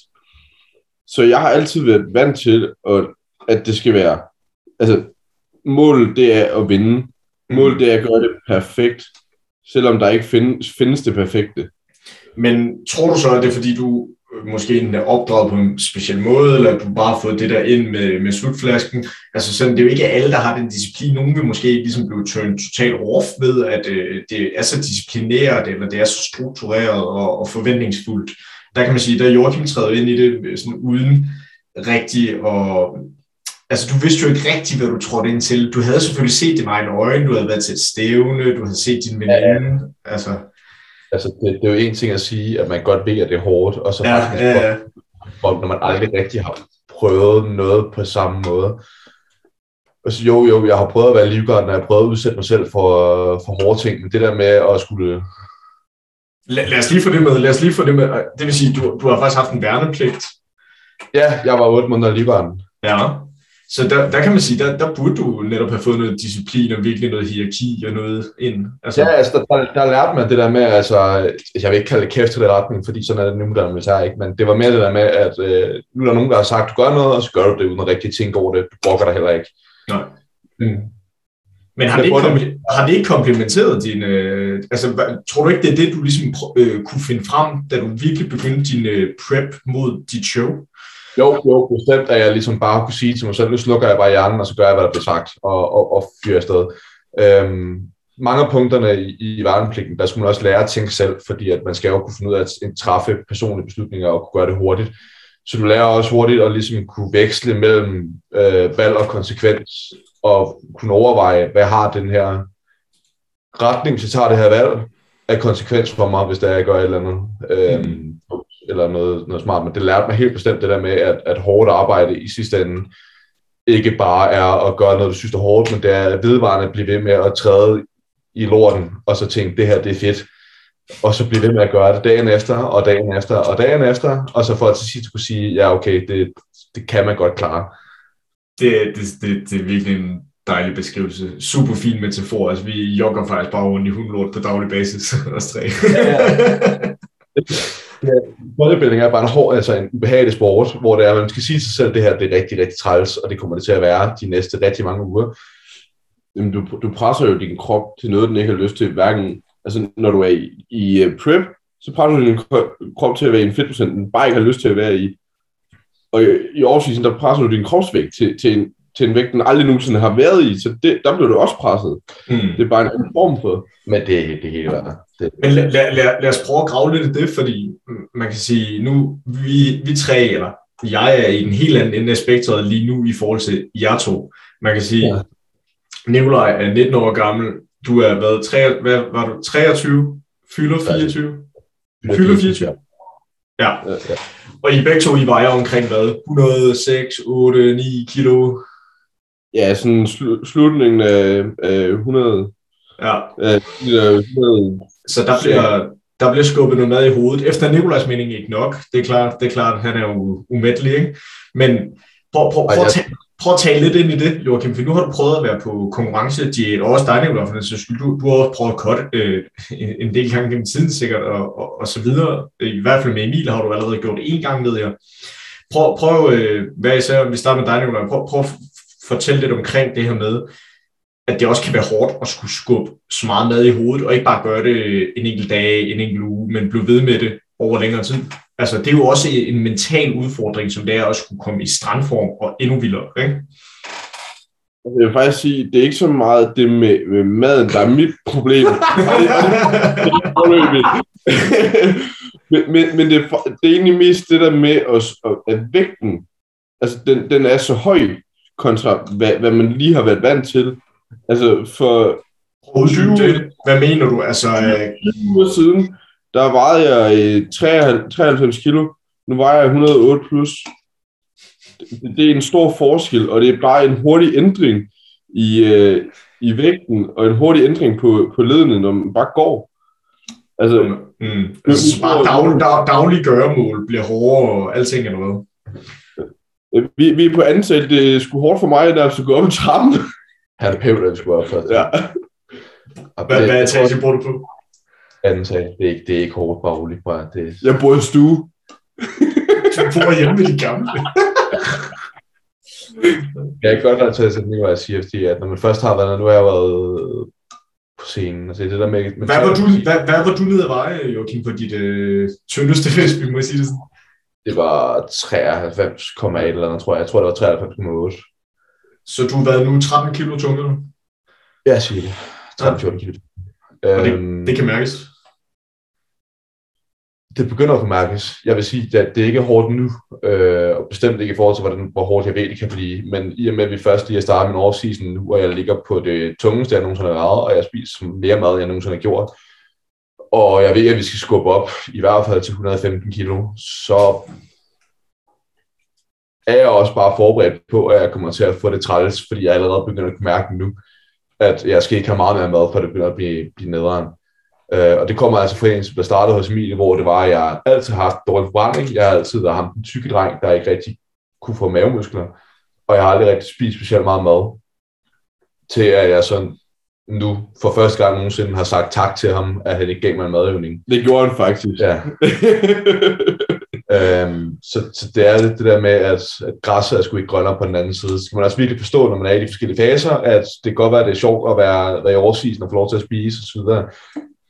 S3: Så jeg har altid været vant til, at, at det skal være, altså, målet det er at vinde. Målet det er at gøre det perfekt, selvom der ikke findes, findes det perfekte.
S2: Men tror du så, at det er fordi, du øh, måske enten er opdraget på en speciel måde, eller du bare har fået det der ind med, med slutflasken? Altså sådan, det er jo ikke alle, der har den disciplin. Nogle vil måske ligesom blive turned totalt off ved, at øh, det er så disciplineret, eller det er så struktureret og, og forventningsfuldt. Der kan man sige, der er Joachim træder ind i det øh, sådan uden rigtig og Altså, du vidste jo ikke rigtigt, hvad du trådte ind til. Du havde selvfølgelig set det med egne øjne, du havde været til et stævne, du havde set din veninde. Altså,
S1: Altså, det, det er jo en ting at sige, at man godt ved, at det er hårdt, og så
S2: ja,
S1: faktisk,
S2: ja, ja.
S1: hvor- når man aldrig rigtig har prøvet noget på samme måde. Altså, jo, jo, jeg har prøvet at være livgarden, og jeg har prøvet at udsætte mig selv for, for hårde ting, men det der med at skulle...
S2: Lad, lad os lige få det med. Lad os lige få det med. Det vil sige, du, du har faktisk haft en værnepligt.
S1: Ja, jeg var otte måneder i livgarden.
S2: Ja. Så der, der kan man sige, der, der burde du netop have fået noget disciplin og virkelig noget hierarki og noget ind. Altså,
S1: Ja, altså, der, der, der lærte man det der med, altså, jeg vil ikke kalde det kæft til det retning, fordi sådan er det nu, der militær ikke, men det var mere det der med, at øh, nu er der nogen, der har sagt, du gør noget, og så gør du det uden at rigtig tænke over det. Du brokker dig heller ikke.
S2: Nej.
S1: Mm.
S2: Men har det, ikke kompli- har det ikke komplementeret din... Øh, altså, tror du ikke, det er det, du ligesom øh, kunne finde frem, da du virkelig begyndte din øh, prep mod dit show?
S1: Jo, jo, bestemt, at jeg ligesom bare kunne sige til mig selv, nu slukker jeg bare hjernen, og så gør jeg, hvad der bliver sagt, og, og, og fyrer afsted. Øhm, mange af punkterne i, i værnepligten, der skulle man også lære at tænke selv, fordi at man skal jo kunne finde ud af at at træffe personlige beslutninger og kunne gøre det hurtigt. Så du lærer også hurtigt at ligesom kunne veksle mellem øh, valg og konsekvens, at kunne overveje, hvad har den her retning, så tager det her valg, af konsekvens for mig, hvis der er, jeg gør et eller andet. Øhm, eller noget, noget smart, men det lærte mig helt bestemt det der med, at, at hårdt arbejde i sidste ende ikke bare er at gøre noget, du synes er hårdt, men det er vedvarende at blive ved med at træde i lorten, og så tænke, det her det er fedt, og så blive ved med at gøre det dagen efter, og dagen efter, og dagen efter, og så for at til sidst kunne sige, ja okay, det, det kan man godt klare.
S2: Det, det, det, det er virkelig en dejlig beskrivelse. Super fin metafor. Altså, vi jogger faktisk bare rundt i hundelort på daglig basis, <laughs> os tre.
S1: Bodybuilding er bare en hård, altså en ubehagelig sport, hvor det er, man skal sige til sig selv, at det her det er rigtig, rigtig træls, og det kommer det til at være de næste rigtig mange uger.
S3: Jamen, du, du presser jo din krop til noget, den ikke har lyst til. Hverken, altså, når du er i, i øh, prep, så presser du din krop til at være i en fedtprocent, den bare ikke har lyst til at være i. Og i, årsvisen, der presser du din kropsvægt til, til, en, til en vægt, den aldrig nogensinde har været i. Så det, der bliver du også presset.
S2: mm.
S3: Det er bare en anden form for.
S1: Men det er det er helt værd. Det,
S2: Men lad, lad, lad, lad os prøve at grave lidt i det, fordi man kan sige, nu vi, vi tre, eller jeg er i en helt anden ende af spektret lige nu i forhold til jer to. Man kan sige, ja. Nikolaj er 19 år gammel, du er hvad, 3, hvad var du, 23, fylder 24? Fylder 24? Ja,
S3: Ja, ja.
S2: Og I begge to, I vejer omkring hvad, 106, 8, 9 kilo?
S3: Ja, sådan slu, slutningen af, af 100,
S2: Ja,
S3: af 100
S2: Så der bliver, der bliver skubbet noget mad i hovedet. Efter Nikolajs mening ikke nok. Det er klart, det er klart han er jo umættelig, ikke? Men prøv, prøv, prøv, prøv, at tage, prøv at tale lidt ind i det, Joachim, for nu har du prøvet at være på konkurrence, og også dig, Nicolai, for den skyld. Du, du har også prøvet at cut øh, en del gange gennem tiden sikkert, og, og, og så videre. Øh, I hvert fald med Emil har du allerede gjort det en gang med jer. Prøv, prøv øh, hvad især, vi starter med dig, Nicolai, prøv, prøv at fortælle lidt omkring det her med, at det også kan være hårdt at skulle skubbe så meget mad i hovedet, og ikke bare gøre det en enkelt dag, en enkelt uge, men blive ved med det over længere tid. Altså, det er jo også en mental udfordring, som det er at skulle komme i strandform og endnu vildere, ikke?
S3: Jeg vil faktisk sige, det er ikke så meget det med, med maden, der er mit problem. <laughs> men, men, men det, er, det er egentlig mest det der med, at, at vægten, altså den, den er så høj kontra, hvad, hvad man lige har været vant til. Altså for
S2: 20, hvad mener du? Altså, 20
S3: øh, uger siden, der vejede jeg 93 kilo. Nu vejer jeg 108 plus. Det er en stor forskel, og det er bare en hurtig ændring i, øh, i vægten, og en hurtig ændring på, på ledene, når man bare går.
S2: Altså, mm. altså bare dag, dag, daglige gøremål bliver hårdere, og alting eller hvad?
S3: Vi, vi er på ansat. Det er sgu hårdt for mig, der skal gå op i trappen.
S1: Han er pævd, der skulle op først.
S3: Ja.
S2: Hvad, hvad etage bor du på?
S1: Anden sag. Det er ikke, det er ikke hårdt, bare roligt. Bare. Det...
S3: Jeg bor i stue. <laughs>
S2: du bor hjemme med de gamle.
S1: jeg kan godt have taget sådan noget af CFD, at når man først har været, nu har jeg været på scenen, altså det der med... med
S2: hvad, var du, hvad, hvad var du nede at veje, Joachim, på dit øh, tyndeste fest, må jeg sige det sådan?
S1: Det var 93,1 eller noget, tror jeg. Jeg tror, det var 93,8.
S2: Så du har været nu 13 kilo tungere?
S1: Ja, siger det. 13-14 kilo.
S2: Og det, øhm, det kan mærkes?
S1: Det begynder at kunne mærkes. Jeg vil sige, at det ikke er hårdt nu, øh, og bestemt ikke i forhold til, hvordan, hvor hårdt jeg ved, det kan blive. Men i og med, at vi først lige har startet min off-season nu, og jeg ligger på det tungeste, jeg nogensinde har været, og jeg spiser mere mad, end jeg nogensinde har gjort, og jeg ved, at vi skal skubbe op, i hvert fald til 115 kilo, så er jeg også bare forberedt på, at jeg kommer til at få det træls, fordi jeg allerede begynder at mærke nu, at jeg skal ikke have meget mere mad, for det begynder at blive, blive nederen. Øh, og det kommer altså fra en, der startede hos Emilie, hvor det var, at jeg altid har haft dårlig forbrænding. Jeg har altid været ham den tykke dreng, der ikke rigtig kunne få mavemuskler. Og jeg har aldrig rigtig spist specielt meget mad. Til at jeg sådan nu for første gang nogensinde har sagt tak til ham, at han ikke gav mig en madøvning.
S3: Det gjorde han faktisk.
S1: Ja. <laughs> øhm, så, så det er det der med, at, at græsset er sgu ikke grønnere på den anden side. Så skal man også virkelig forstå, når man er i de forskellige faser, at det kan godt være, at det er sjovt at være, være i årsisen og få lov til at spise osv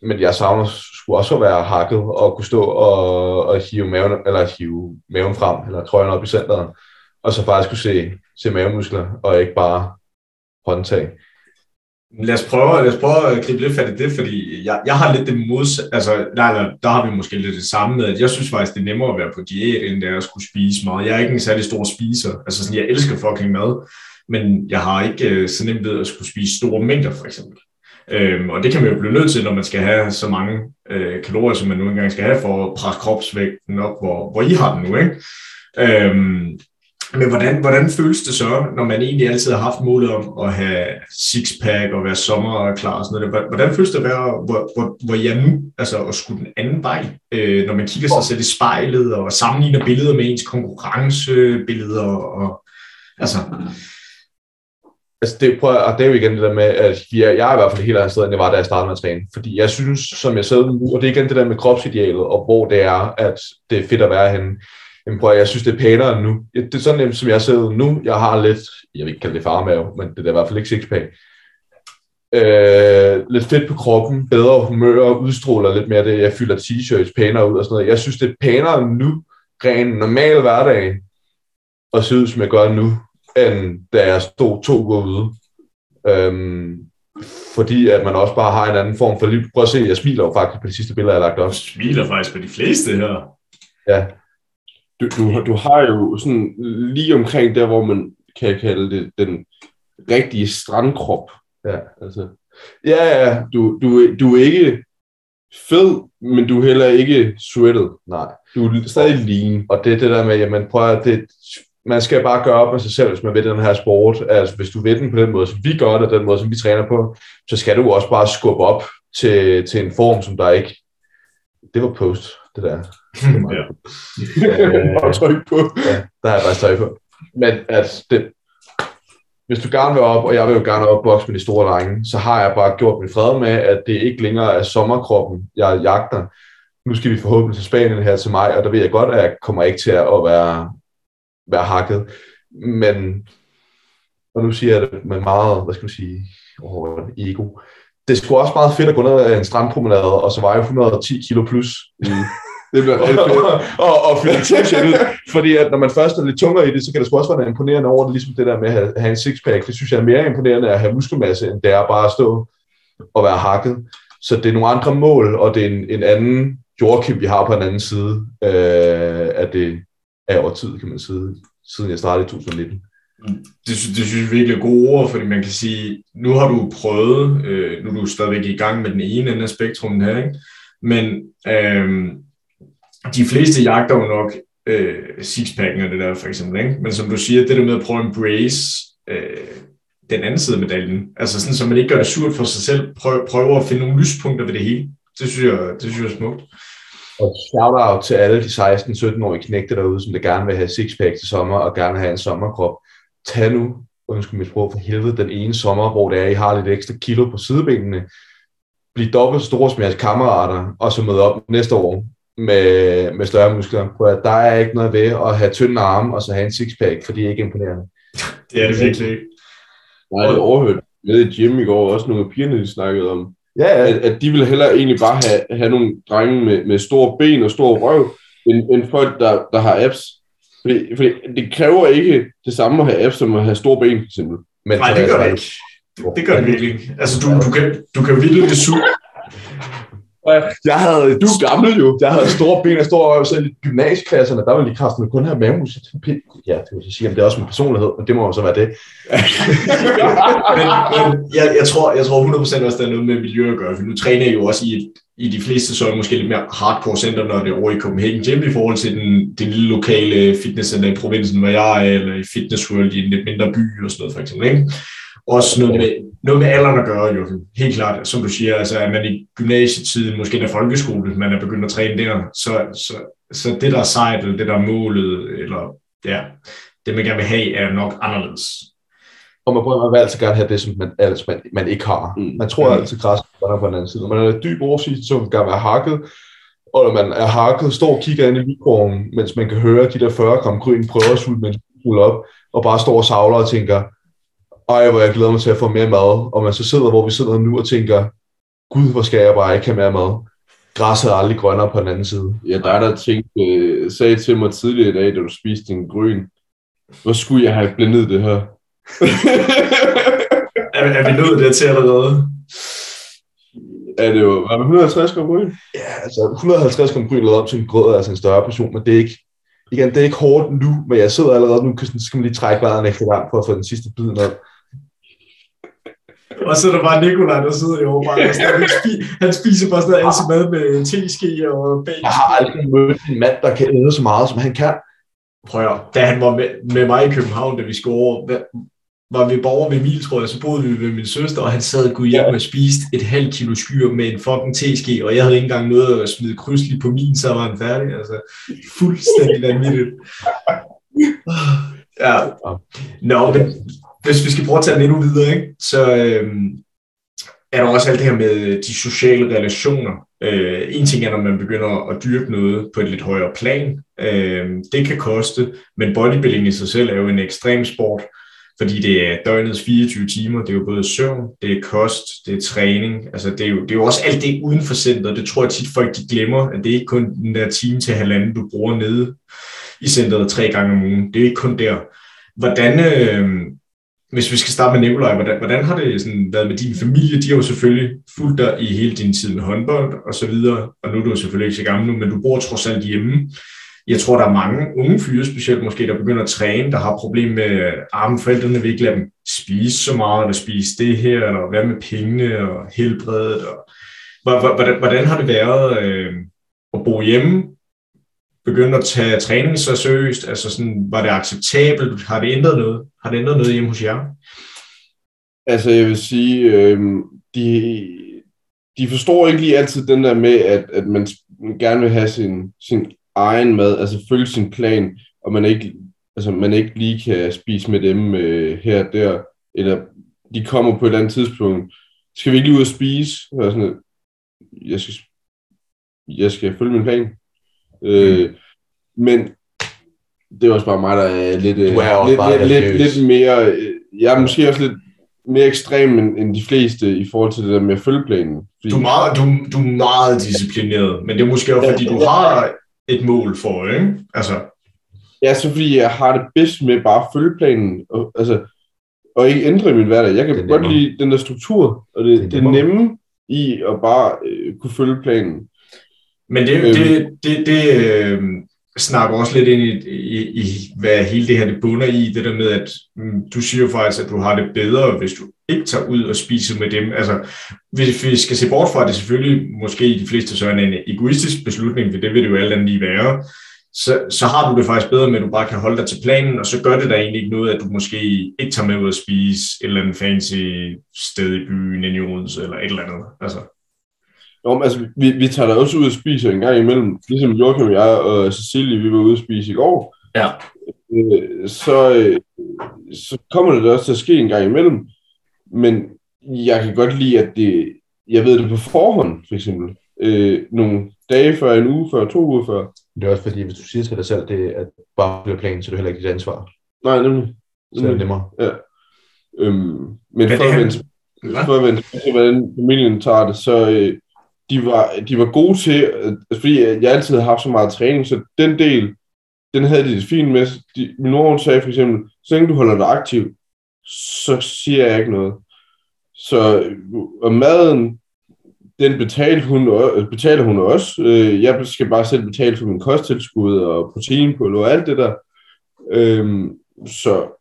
S1: men jeg savner skulle også være hakket og kunne stå og, og hive, maven, eller hive maven frem, eller trøjen op i centret, og så faktisk kunne se, se mavemuskler, og ikke bare håndtag.
S2: Lad os prøve, lad os prøve at gribe lidt fat i det, fordi jeg, jeg har lidt det modsatte, altså der, der, der har vi måske lidt det samme med, at jeg synes faktisk, det er nemmere at være på diæt, end det er at skulle spise meget. Jeg er ikke en særlig stor spiser, altså sådan, jeg elsker fucking mad, men jeg har ikke øh, så nemt ved at skulle spise store mængder, for eksempel. Øhm, og det kan man jo blive nødt til, når man skal have så mange øh, kalorier, som man nu engang skal have, for at presse kropsvægten op, hvor, hvor I har den nu. Ikke? Øhm, men hvordan, hvordan føles det så, når man egentlig altid har haft målet om at have sixpack og være sommerklar og sådan noget? Hvordan føles det at være, hvor, hvor, hvor jeg nu, altså at skulle den anden vej, øh, når man kigger sig selv i spejlet og sammenligner billeder med ens konkurrencebilleder og altså,
S1: Altså det, prøv, og det er jo igen det der med, at jeg, jeg er i hvert fald helt andet sted, end jeg var, da jeg startede med at træne. Fordi jeg synes, som jeg sidder nu, og det er igen det der med kropsidealet, og hvor det er, at det er fedt at være henne. Jamen prøv, jeg synes, det er pænere nu. Det er sådan, som jeg sidder nu. Jeg har lidt, jeg vil ikke kalde det farmave, men det er i hvert fald ikke sixpack. Øh, lidt fedt på kroppen, bedre humør, udstråler lidt mere det. Jeg fylder t-shirts pænere ud og sådan noget. Jeg synes, det er pænere nu, ren normal hverdag, og se ud, som jeg gør nu, end da jeg stod to uger ude. Øhm, fordi at man også bare har en anden form for liv. Prøv at se, jeg smiler jo faktisk på de sidste billeder, jeg har lagt op. Du
S2: smiler faktisk på de fleste her.
S1: Ja.
S3: Du, du, du har jo sådan lige omkring der, hvor man kan kalde det den rigtige strandkrop.
S1: Ja,
S3: altså. Ja, ja, du, du, du er ikke fed, men du er heller ikke sweated.
S1: Nej.
S3: Du er stadig lean.
S1: Og det er det der med, jamen prøv at det, man skal bare gøre op med sig selv, hvis man vil den her sport. Altså, hvis du vil den på den måde, som vi gør det, den måde, som vi træner på, så skal du også bare skubbe op til, til en form, som der ikke... Det var post, det der. <laughs>
S3: ja. øh, bare tryk på.
S1: Ja, der har jeg bare tøj på. Men at det, hvis du gerne vil op, og jeg vil jo gerne op bokse med de store drenge, så har jeg bare gjort min fred med, at det ikke længere er sommerkroppen, jeg jagter. Nu skal vi forhåbentlig til Spanien her til mig, og der ved jeg godt, at jeg kommer ikke til at være, være hakket. Men, og nu siger jeg det med meget, hvad skal man sige, oh, ego. Det skulle også meget fedt at gå ned ad en strandpromenade, og så veje 110 kilo plus. Mm. <laughs> Det bliver rigtig fedt. og, og fylde fordi at når man først er lidt tungere i det, så kan det sgu også være imponerende over det, ligesom det der med at have, have en sixpack. Det synes jeg er mere imponerende at have muskelmasse, end det er bare at stå og være hakket. Så det er nogle andre mål, og det er en, en anden Joachim, vi har på den anden side øh, af det af over tid, kan man sige, siden jeg startede i 2019. Mm.
S2: Det, det synes jeg virkelig er gode ord, fordi man kan sige, nu har du prøvet, øh, nu er du stadigvæk i gang med den ene ende af spektrum her, ikke? men øh, de fleste jagter jo nok øh, sixpacken og det der for eksempel, ikke? men som du siger, det der med at prøve at embrace øh, den anden side af medaljen, altså sådan, så man ikke gør det surt for sig selv, prøv, prøver at finde nogle lyspunkter ved det hele. Det synes jeg, det synes jeg er smukt.
S1: Og shout out til alle de 16-17-årige knægte derude, som der gerne vil have sixpack til sommer og gerne have en sommerkrop. Tag nu, undskyld mit sprog for helvede, den ene sommer, hvor det er, I har lidt ekstra kilo på sidebenene. Bliv dobbelt så store som jeres kammerater, og så møde op næste år med, med større muskler. For at der er ikke noget ved at have tynde arme og så have en sixpack, for det er ikke imponerende.
S2: det er det virkelig ikke.
S3: Nej, det overhørt med i gym i går, også nogle af pigerne, de snakkede om,
S1: Ja, ja.
S3: at, at de vil hellere egentlig bare have, have nogle drenge med, med store ben og store røv, end, end folk, der, der har abs. Fordi, fordi det kræver ikke det samme at have abs, som at have store ben, eksempel.
S2: Men Nej, det gør det ikke. Det, det gør det virkelig ikke. Altså, du, du kan, du kan virkelig det suge.
S1: Jeg havde,
S3: Du er gammel jo.
S1: jeg havde store ben og store øjne, selv i gymnasieklasserne, der var de kraften kun have mavemus. Ja, det vil sige, at det er også min personlighed, men det må jo så være det. <laughs>
S2: men, men jeg, jeg, tror, jeg tror 100% også, der er noget med miljø at gøre, for nu træner jeg jo også i, et, i de fleste så er måske lidt mere hardcore center, når det er over i Copenhagen Gym, i forhold til den, det lille lokale fitnesscenter i provinsen, hvor jeg er, eller i Fitness World i en lidt mindre by og sådan noget, for eksempel. Ikke? Også noget med, noget med alderen at gøre, jo. Helt klart, som du siger, altså er man i gymnasietiden, måske der folkeskole, man er begyndt at træne der, så, så, så det der er sejt, eller det der er målet, eller ja, det man gerne vil have, er nok anderledes.
S1: Og man, prøver, man vil altid gerne have det, som man, altså man, man ikke har.
S3: Mm.
S1: Man tror
S2: Mm.
S1: altid, at græsset er på den anden side. Når man er dyb oversigt, så vil man gerne være hakket. Og når man er hakket, står og kigger ind i mikroovnen, mens man kan høre de der 40 gram gryn prøver at sulte med op, og bare står og savler og tænker, ej, hvor jeg glæder mig til at få mere mad. Og man så sidder, hvor vi sidder nu og tænker, gud, hvor skal jeg bare ikke have mere mad. Græsset er aldrig grønnere på den anden side.
S3: Ja, der er der ting, øh, sagde til mig tidligere i dag, da du spiste din grøn. Hvor skulle jeg have blindet det her? <laughs>
S2: Er, er vi nået dertil allerede?
S3: er det jo, var det 150 gram grøn?
S1: Ja, altså 150 gram gryn lavet op til en grød, er altså en større portion, men det er ikke, igen, det er ikke hårdt nu, men jeg sidder allerede nu, så skal man lige trække vejret en ekstra gang for at få den sidste bid ned.
S2: Og så er der bare Nikolaj, der sidder i over bare, altså, han, spiser, han spiser bare stadig altid mad med teske og bag.
S1: Jeg har aldrig mødt en mand, der kan æde så meget, som han kan.
S2: Prøv at, da han var med, med mig i København, da vi skulle over, var vi borger ved Emil, tror jeg, så boede vi ved min søster, og han sad gik hjem og spiste et halvt kilo skyr med en fucking teske, og jeg havde ikke engang noget at smide krydslig på min, så var han færdig. Altså, fuldstændig vanvittigt. <laughs> Ja. Nå, men hvis vi skal prøve at tage den endnu videre, ikke? så øh, er der også alt det her med de sociale relationer. Øh, en ting er, når man begynder at dyrke noget på et lidt højere plan. Øh, det kan koste, men bodybuilding i sig selv er jo en ekstrem sport, fordi det er døgnets 24 timer. Det er jo både søvn, det er kost, det er træning. Altså, det, er jo, det er jo også alt det uden for centret. Det tror jeg tit folk de glemmer, at det er ikke kun den der time til halvanden, du bruger nede i centret tre gange om ugen. Det er ikke kun der. Hvordan, øh, hvis vi skal starte med Nikolaj, hvordan, hvordan har det sådan været med din familie? De har jo selvfølgelig fulgt dig i hele din tid med håndbold og så videre, og nu er du jo selvfølgelig ikke så gammel nu, men du bor trods alt hjemme. Jeg tror, der er mange unge fyre, specielt måske, der begynder at træne, der har problemer med armen. Forældrene vil ikke lade dem spise så meget, eller spise det her, eller hvad med pengene og helbredet. Og... Hvordan, hvordan har det været øh, at bo hjemme, begynde at tage træning så seriøst? Altså sådan, var det acceptabelt? Har det ændret noget? Har det ændret noget hjemme hos jer?
S3: Altså, jeg vil sige, øh, de, de forstår ikke lige altid den der med, at, at man gerne vil have sin, sin egen mad, altså følge sin plan, og man ikke, altså, man ikke lige kan spise med dem øh, her og der. eller de kommer på et eller andet tidspunkt, skal vi ikke lige ud og spise? Og sådan, jeg, skal, jeg skal følge min plan. Øh, men det er også bare mig, der er lidt,
S1: Du er også
S3: lidt,
S1: bare
S3: lidt, lidt, lidt mere, øh, jeg er måske også lidt mere ekstrem end, end de fleste i forhold til det der med at følge planen. Fordi,
S2: Du er, meget, du, du er meget disciplineret, men det er måske også, fordi du har et mål for, ikke? Altså,
S3: Ja, så fordi jeg har det bedst med bare at følge planen, og, altså, og ikke ændre min hverdag. Jeg kan
S1: Det
S3: godt lide den der struktur, og det,
S1: Det er
S3: det, nemme i at bare øh, kunne følge planen.
S2: Men det,
S3: Øhm.
S2: det, det, det øh, snakker også lidt ind i, i, i, hvad hele det her det bunder i, det der med, at mm, du siger jo faktisk, at du har det bedre, hvis du ikke tager ud og spiser med dem. Altså, hvis vi skal se bort fra, at det selvfølgelig måske i de fleste så er en egoistisk beslutning, for det vil det jo alt andet lige være, så, så har du det faktisk bedre med, at du bare kan holde dig til planen, og så gør det da egentlig ikke noget, at du måske ikke tager med ud og spise et eller andet fancy sted i byen, ind i Odense, eller et eller andet. Altså,
S3: Nå, men, altså, vi, vi tager da også ud og spiser en gang imellem, ligesom Joachim og jeg og Cecilie, vi var ude og spise i går.
S2: Ja.
S3: Øh, så, øh, så kommer det da også til at ske en gang imellem, men jeg kan godt lide, at det, jeg ved det på forhånd, for eksempel. Øh, nogle dage før, en uge før, to uger før.
S1: Det er også fordi, hvis du siger til dig selv, det er at bare bliver planen, så er det heller ikke dit ansvar.
S3: Nej, nemlig.
S1: Så er det nemmere.
S3: Øhm, men
S2: Men
S3: for
S2: det
S3: at til, hvordan familien tager det, så øh, de, var, de var gode til, øh, fordi jeg altid har haft så meget træning, så den del, den havde de det fint med. De, min mor hun sagde for eksempel, så længe du holder dig aktiv, så siger jeg ikke noget. Så øh, og maden, den betalte hun, o- betaler hun også. Øh, jeg skal bare selv betale for min kosttilskud og proteinpulver og alt det der. Øhm, så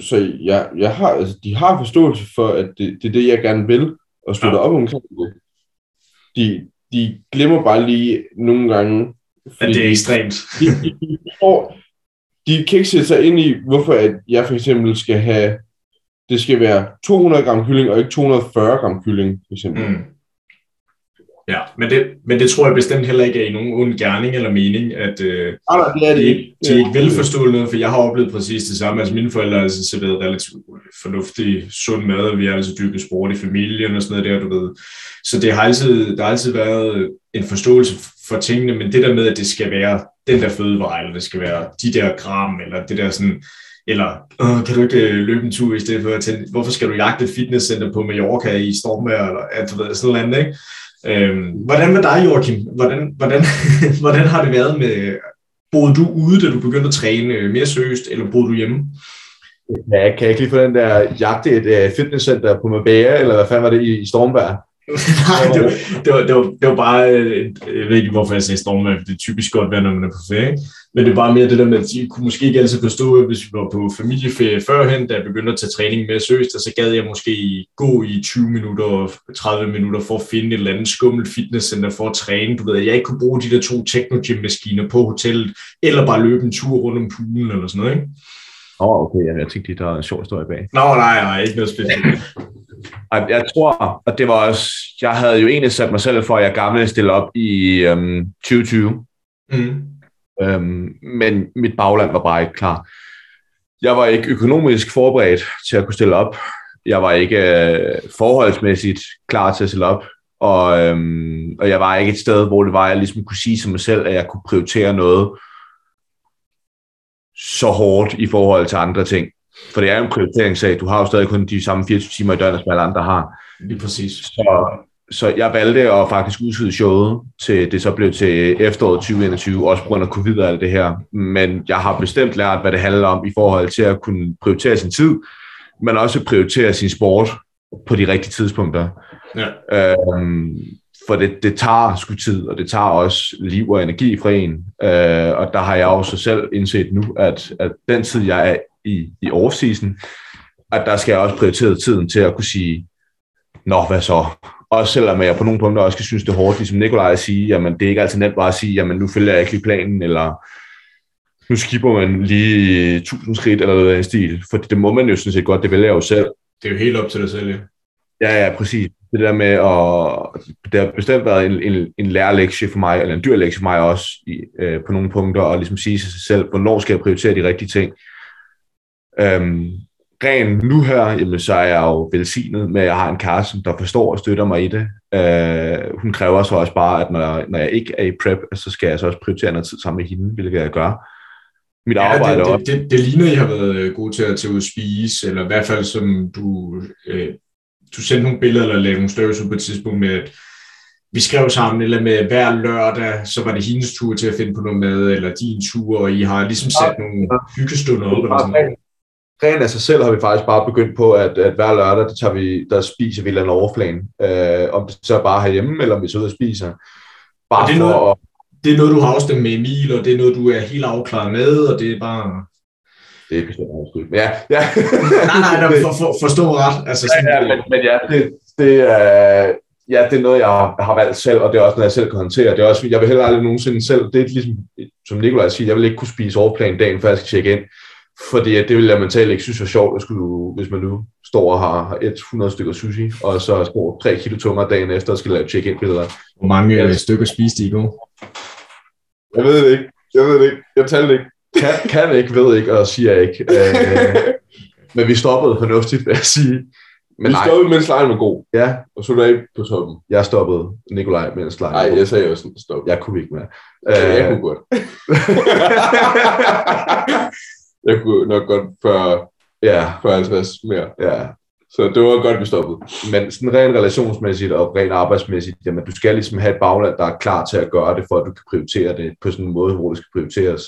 S3: så jeg, jeg har, altså, de har forståelse for, at det, det er det, jeg gerne vil, og støtter
S2: Ja.
S3: op omkring det. De, de glemmer bare lige nogle gange,
S2: at det er ekstremt.
S3: de, de, de, forstår, de kan ikke sætte sig ind i, hvorfor at jeg for eksempel skal have, det skal være 200 gram kylling, og ikke 240 gram kylling, for eksempel.
S2: Mm. Ja, men det, men det tror jeg bestemt heller ikke er i nogen ond gerning eller mening, at øh,
S3: nej, det er
S2: de,
S3: det
S2: ikke, de ikke vil forstå noget, for jeg har oplevet præcis det samme. Altså mine forældre har altid serveret relativt fornuftig, sund mad, og vi har altid dyrket sport i familien og sådan noget der, du ved. Så det har altid, der har altid været en forståelse for tingene, men det der med, at det skal være den der fødevare, eller det skal være de der gram, eller det der sådan, eller Åh, kan du ikke øh, løbe en tur i stedet for at tænde, hvorfor skal du jagte et fitnesscenter på Mallorca i stormvejr, eller at du ved, sådan noget andet, ikke? Øhm, hvordan med dig, Joachim? Hvordan, hvordan, <laughs> hvordan har det været med, boede du ude, da du begyndte at træne øh, mere seriøst, eller boede du hjemme?
S1: Ja, jeg kan ikke lige få den der jagte et uh, fitnesscenter på Mabea, eller hvad fanden var det i, i Stormberg? <laughs>
S2: Nej, det var, det, var, det, var, det var bare, øh, jeg ved ikke, hvorfor jeg sagde stormvejr, for det er typisk godt vejr, når man er på ferie. ikke? Men det er bare mere det der med, at de kunne måske ikke altid forstå, hvis vi var på familieferie førhen, da jeg begyndte at tage træning mere seriøst, og så gad jeg måske gå i 20 minutter og 30 minutter for at finde et eller andet skummelt fitnesscenter for at træne. Du ved, at jeg ikke kunne bruge de der to techno-gym-maskiner på hotellet, eller bare løbe en tur rundt om poolen eller sådan noget, ikke?
S1: Åh, oh, okay, jeg tænkte lige, der var en sjov historie bag.
S2: Nå, nej, nej, ikke noget specifikt.
S1: Jeg tror, og det var også, jeg havde jo egentlig sat mig selv for, at jeg gamle stille op i øhm, 2020,
S2: Mm.
S1: øhm, men mit bagland var bare ikke klar. Jeg var ikke økonomisk forberedt til at kunne stille op. Jeg var ikke øh, forholdsmæssigt klar til at stille op. Og, øhm, og jeg var ikke et sted, hvor det var, at jeg ligesom kunne sige til mig selv, at jeg kunne prioritere noget så hårdt i forhold til andre ting. For det er jo en prioriteringssag. Du har jo stadig kun de samme 24 timer i døgnet, som alle andre har.
S2: Lige præcis.
S1: Så, så jeg valgte at faktisk udskyde showet til det så blev til efteråret 2021, også på grund af covid og alt det her. Men jeg har bestemt lært, hvad det handler om i forhold til at kunne prioritere sin tid, men også prioritere sin sport på de rigtige tidspunkter.
S2: Ja.
S1: Øhm, for det, det tager sgu tid, og det tager også liv og energi fra en. Øh, og der har jeg også selv indset nu, at, at den tid, jeg er i, i off-season, at der skal jeg også prioritere tiden til at kunne sige, nå, hvad så? Også selvom jeg på nogle punkter også kan synes, det er hårdt, ligesom Nikolaj at sige, jamen det er ikke altid nemt bare at sige, jamen nu følger jeg ikke lige planen, eller nu skipper man lige 1000 skridt, eller noget af den stil. For det må man jo sådan set godt, det vælger jeg jo selv.
S2: Det er jo helt op til dig selv, ja.
S1: Ja, ja, præcis. Det der med at... Det har bestemt været en, en, en lærerlektie for mig, eller en dyr lektie for mig også, i, øh, på nogle punkter, og ligesom sige sig selv, hvornår skal jeg prioritere de rigtige ting. Øhm, rent nu her, jamen, så er jeg jo velsignet med, at jeg har en kæreste, der forstår og støtter mig i det. Uh, hun kræver så også bare, at når jeg, når jeg ikke er i prep, så skal jeg så også prioritere noget tid sammen med hende, hvilket jeg gør.
S2: Mit ja, arbejde det, det, det, det ligner, I har været øh, gode til at tage ud og spise, eller i hvert fald som du, øh, du sendte nogle billeder, eller lavede nogle stories ud på et tidspunkt med, at vi skrev sammen, eller med hver lørdag, så var det hendes tur til at finde på noget mad, eller din tur, og I har ligesom sat nogle hyggestunder op. Eller sådan
S1: Rent af sig selv har vi faktisk bare begyndt på, at, at hver lørdag, der, tager vi, der spiser vi en eller overflane. Øh, om det så bare herhjemme, eller om vi så ud og spiser. Bare
S2: og det er, noget, at, det er noget, du har afstemt med Emil, og det er noget, du er helt afklaret med, og det er bare...
S1: Det er bestemt også Ja, ja.
S2: nej, nej, nej for, for, forstå ret. Altså,
S1: sådan, ja, ja, men, men ja, det, det er... Ja, det er noget, jeg har valgt selv, og det er også noget, jeg selv kan håndtere. Det er også, jeg vil heller aldrig nogensinde selv, det er ligesom, som Nikolaj siger, jeg vil ikke kunne spise overplan dagen, før jeg skal tjekke ind. Fordi det vil jeg mentalt ikke synes er sjovt, at skulle, hvis man nu står og har 100 stykker sushi, og så står 3 kilo tungere dagen efter og skal lave check-in-billeder.
S2: Hvor mange ja. stykker spiste I i går?
S3: Jeg ved det ikke. Jeg ved det ikke. Jeg talte ikke.
S1: Kan, kan ikke, ved ikke, og siger ikke. Øh, <laughs> men vi stoppede fornuftigt, vil jeg sige.
S3: Men vi nej. stoppede, mens lejen var god.
S1: Ja.
S3: Og så af på toppen.
S1: Jeg stoppede Nikolaj, mens lejen
S3: Nej, jeg sagde også stop.
S1: Jeg kunne ikke mere.
S3: Ja, jeg kunne godt. <laughs> jeg kunne nok godt før, ja. 50 mere.
S1: Ja.
S3: Så det var godt, vi stoppede.
S1: Men sådan rent relationsmæssigt og rent arbejdsmæssigt, jamen du skal ligesom have et bagland, der er klar til at gøre det, for at du kan prioritere det på sådan en måde, hvor det skal prioriteres.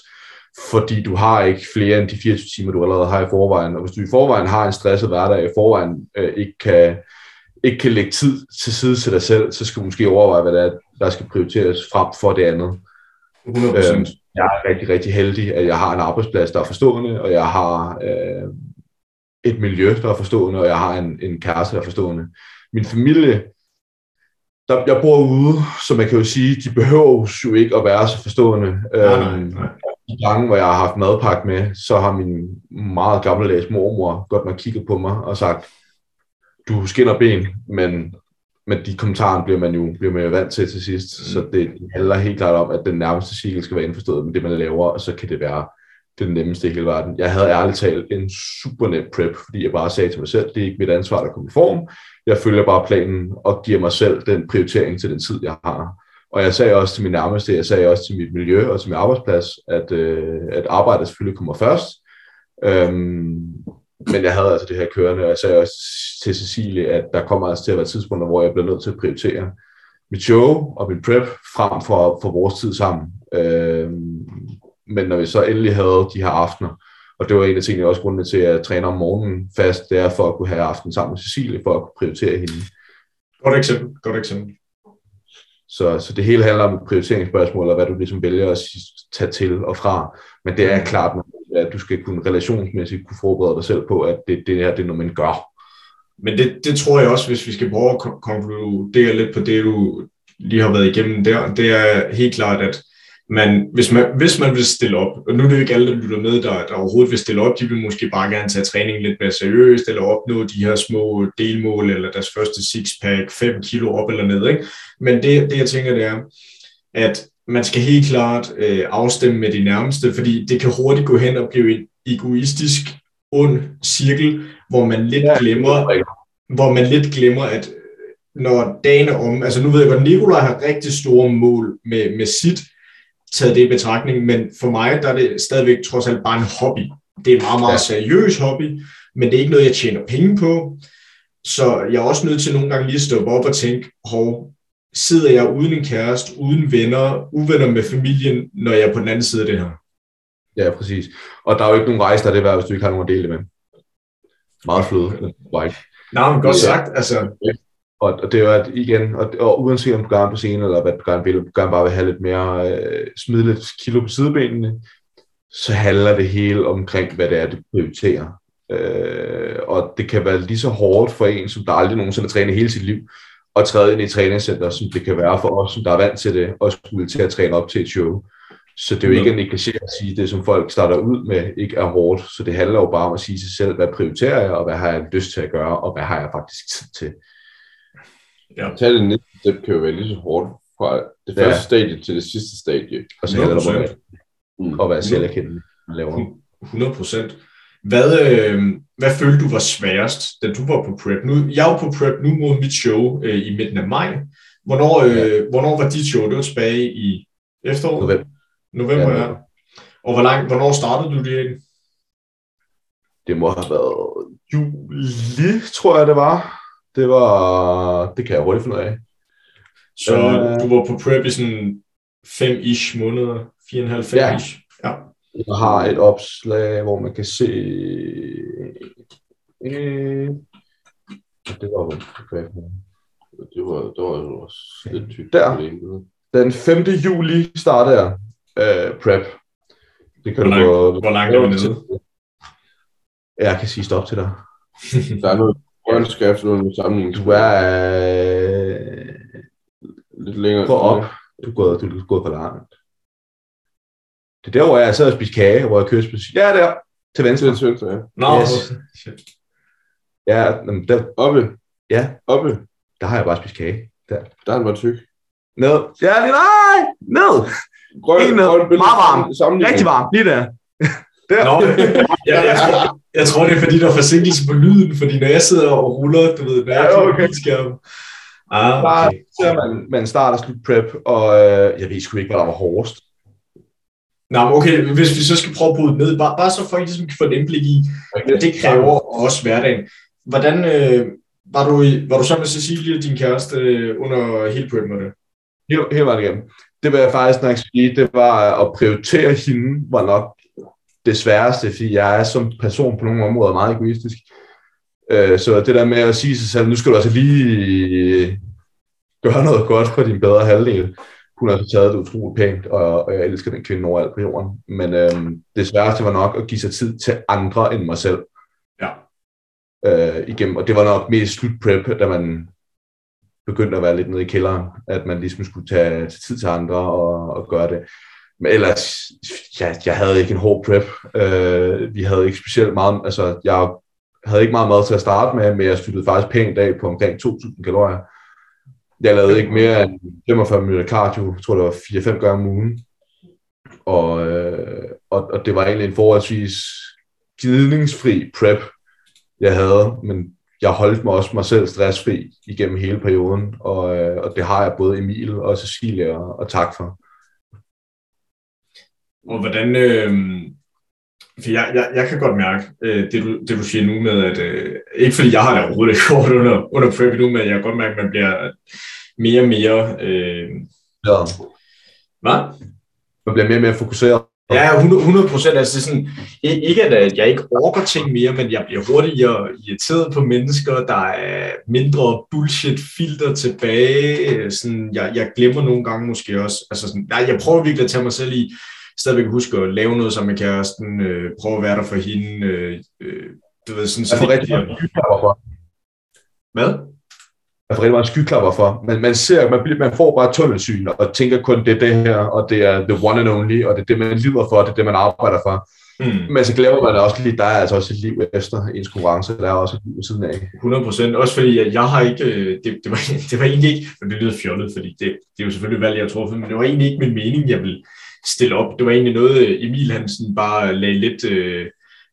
S1: Fordi du har ikke flere end de 24 timer, du allerede har i forvejen. Og hvis du i forvejen har en stresset hverdag, i forvejen øh, ikke, kan, ikke kan lægge tid til side til dig selv, så skal du måske overveje, hvad det er, der skal prioriteres frem for det andet. 100%. Øhm, jeg er rigtig, rigtig heldig, at jeg har en arbejdsplads, der er forstående, og jeg har øh, et miljø, der er forstående, og jeg har en, en kæreste, der er forstående. Min familie, der, jeg bor ude, så man kan jo sige, de behøver jo ikke at være så forstående. Nej, nej, øhm, nej. De gange, hvor jeg har haft madpakke med, så har min meget gammeldags mormor godt nok kigget på mig og sagt, du skinner ben, men, men de kommentarer bliver man jo bliver man jo vant til til sidst. Mm. Så det handler helt klart om, at den nærmeste cirkel skal være indforstået med det, man laver, og så kan det være det nemmeste i hele verden. Jeg havde ærligt talt en super net prep, fordi jeg bare sagde til mig selv, det er ikke mit ansvar, at komme i form. Jeg følger bare planen og giver mig selv den prioritering til den tid, jeg har. Og jeg sagde også til min nærmeste, jeg sagde også til mit miljø og til min arbejdsplads, at, øh, at arbejdet selvfølgelig kommer først. Øhm, men jeg havde altså det her kørende, og jeg sagde også til Cecilie, at der kommer altså til at være tidspunkter, hvor jeg bliver nødt til at prioritere mit show og min prep frem for, for vores tid sammen. Øhm, men når vi så endelig havde de her aftener, og det var en af tingene, også grundene til at træner om morgenen fast, det er for at kunne have aften sammen med Cecilie, for at kunne prioritere hende.
S2: Godt eksempel, godt eksempel.
S1: Så, så det hele handler om prioriteringsspørgsmål, og hvad du ligesom vælger at tage til og fra. Men det er mm. klart, at du skal kunne relationsmæssigt kunne forberede dig selv på, at det, det her det er noget, man gør.
S2: Men det, det tror jeg også, hvis vi skal prøve at konkludere lidt på det, du lige har været igennem der, det er helt klart, at men hvis man, hvis man vil stille op, og nu er det jo ikke alle, der lytter med, der, der overhovedet vil stille op, de vil måske bare gerne tage træningen lidt mere seriøst, eller opnå de her små delmål, eller deres første sixpack, 5 kilo op eller ned. Ikke? Men det, det, jeg tænker, det er, at man skal helt klart øh, afstemme med de nærmeste, fordi det kan hurtigt gå hen og blive en egoistisk, ond cirkel, hvor man lidt glemmer, hvor man lidt glemmer, at når dagen er om, altså nu ved jeg godt, Nikolaj har rigtig store mål med, med sit, taget det i betragtning, men for mig der er det stadigvæk trods alt bare en hobby. Det er en meget, meget seriøs hobby, men det er ikke noget, jeg tjener penge på. Så jeg er også nødt til nogle gange lige at stoppe op og tænke, hov, sidder jeg uden en kæreste, uden venner, uvenner med familien, når jeg er på den anden side af det her?
S1: Ja, præcis. Og der er jo ikke nogen rejse, der er det værd, hvis du ikke har nogen at dele med. Meget fløde. <laughs>
S2: Nej, men godt sagt. Altså,
S1: og, og det er jo at igen, og, og uanset om du gerne på scenen, eller hvad du gerne vil, du gerne bare vil have lidt mere, øh, smide lidt kilo på sidebenene, så handler det hele omkring, hvad det er, det prioriterer. Øh, og det kan være lige så hårdt for en, som der aldrig nogensinde har trænet hele sit liv, at træde ind i træningscenter, som det kan være for os, som der er vant til det, og skulle til at træne op til et show. Så det er jo ikke at negligere at sige, det som folk starter ud med, ikke er hårdt. Så det handler jo bare om at sige sig selv, hvad prioriterer jeg, og hvad har jeg lyst til at gøre, og hvad har jeg faktisk tid til.
S3: Ja. Tag det næste step kan jo være lige så hårdt fra det første ja. stadie til det sidste stadie.
S1: Og så om at, mm. at være selverkendende.
S2: 100 procent. Hvad, øh, hvad følte du var sværest, da du var på prep? Nu, jeg er på prep nu mod mit show øh, i midten af maj. Hvornår, øh, ja. hvornår var dit show? Det var tilbage i efteråret?
S1: November.
S2: November, ja. ja. Og hvor lang, hvornår startede du det?
S1: Det må have været juli, tror jeg det var. Det var, det kan jeg hurtigt finde ud af.
S2: Så øh, du var på prep i sådan 5-ish måneder, 4,5-5 ja. ish. Ja.
S1: Jeg har et opslag, hvor man kan se... Øh, det var det var, det var lidt tykt. Der. Den 5. juli starter jeg uh, prep.
S2: Det kan hvor, lang, du, hvor langt er vi nede?
S1: Jeg kan sige stop til dig. <laughs>
S3: der er noget grøn skrift, noget sammenligning.
S1: Du er uh,
S3: lidt længere.
S1: Gå op. Du er gået, du er gået for langt. Det er der, hvor jeg sad og spiste kage, hvor jeg kørte spise. Ja, der. Til venstre.
S3: Til venstre, ja.
S2: Nå, yes. shit.
S1: Ja, der,
S3: oppe.
S1: Ja.
S3: Oppe.
S1: Der har jeg bare spist kage. Der.
S3: Der er den bare tyk.
S1: Ned. Ja, nej! Ned!
S3: Grøn,
S1: Helt ned.
S3: grøn
S1: Meget varm. Rigtig varm. Lige der. <laughs> der.
S2: Nå, <laughs> ja, jeg, jeg tror, det er fordi, der er forsinkelse på lyden, fordi når jeg sidder og ruller, du ved, når jeg
S1: Ja, okay.
S2: skærm. Ah,
S1: Bare
S2: okay.
S1: ser man, man starter slut prep, og øh, jeg ved sgu ikke, hvad der var hårdest.
S2: Nå, men okay, hvis vi så skal prøve at bryde det ned, bare, bare så folk ligesom kan få et indblik i, hvad det kræver også hverdagen. Hvordan, øh, var, du, i- var du sammen med Cecilie, din kæreste, øh, under hele preppen det?
S1: Hele, hele vejen igennem. Det vil jeg faktisk nok sige, det var at prioritere hende, var nok det sværeste, fordi jeg er som person på nogle områder meget egoistisk. Øh, Så det der med at sige sig selv, nu skal du altså lige gøre noget godt for din bedre halvdel. Hun har så taget det utroligt pænt, og, og jeg elsker den kvinde overalt på jorden. Men øhm, det sværeste var nok at give sig tid til andre end mig selv.
S2: Ja.
S1: Øh, igennem, og det var nok mest slut prep, da man begyndte at være lidt nede i kælderen, at man ligesom skulle tage, tage tid til andre og, og gøre det. Men ellers, jeg, jeg havde ikke en hård prep. Øh, vi havde ikke specielt meget, altså jeg havde ikke meget mad til at starte med, men jeg styrtede faktisk pænt af på omkring 2.000 kalorier. Jeg lavede ikke mere end 45 minutter cardio, jeg tror det var 4-5 gange om ugen. Og, øh, og, og det var egentlig en forholdsvis glidningsfri prep, jeg havde, men jeg holdt mig også mig selv stressfri igennem hele perioden, og, øh, og det har jeg både Emil og Cecilia og, og tak for.
S2: Og hvordan, øh, for jeg, jeg, jeg kan godt mærke øh, det, du, det, du siger nu med, at øh, ikke fordi jeg har det overhovedet ikke hårdt under, under prep nu, men jeg kan godt mærke, at man bliver mere og mere, øh,
S1: Ja.
S2: hvad?
S1: Man bliver mere og mere fokuseret.
S2: Ja, 100 procent. Altså, det er sådan, ikke at jeg ikke orker ting mere, men jeg bliver hurtigere irriteret på mennesker. Der er mindre bullshit-filter tilbage. Øh, Sådan, jeg, jeg glemmer nogle gange måske også. Altså, sådan, nej, jeg prøver virkelig at tage mig selv i, stadigvæk huske at lave noget sammen med kæresten, øh, prøve at være der for hende. Øh, øh, du ved, sådan, så
S1: Jeg
S2: det
S1: rigtig for.
S2: Hvad?
S1: Jeg får rigtig mange skyklapper for. Man, man, ser, man, bliver, man får bare tunnelsyn og tænker kun, det er det her, og det er the one and only, og det er det, man lider for, det er det, man arbejder for.
S2: Hmm.
S1: Men så glemmer man også lige, der er altså også et liv efter ens konkurrence, der er også et liv ved siden af.
S2: 100 procent. Også fordi, at jeg har ikke, øh, det, det, var, <laughs> det var egentlig ikke, og det lyder fjollet, fordi det, det er jo selvfølgelig valg, jeg har truffet, men det var egentlig ikke min mening, jeg ville stille op. Det var egentlig noget, Emil Hansen bare lagde lidt, øh,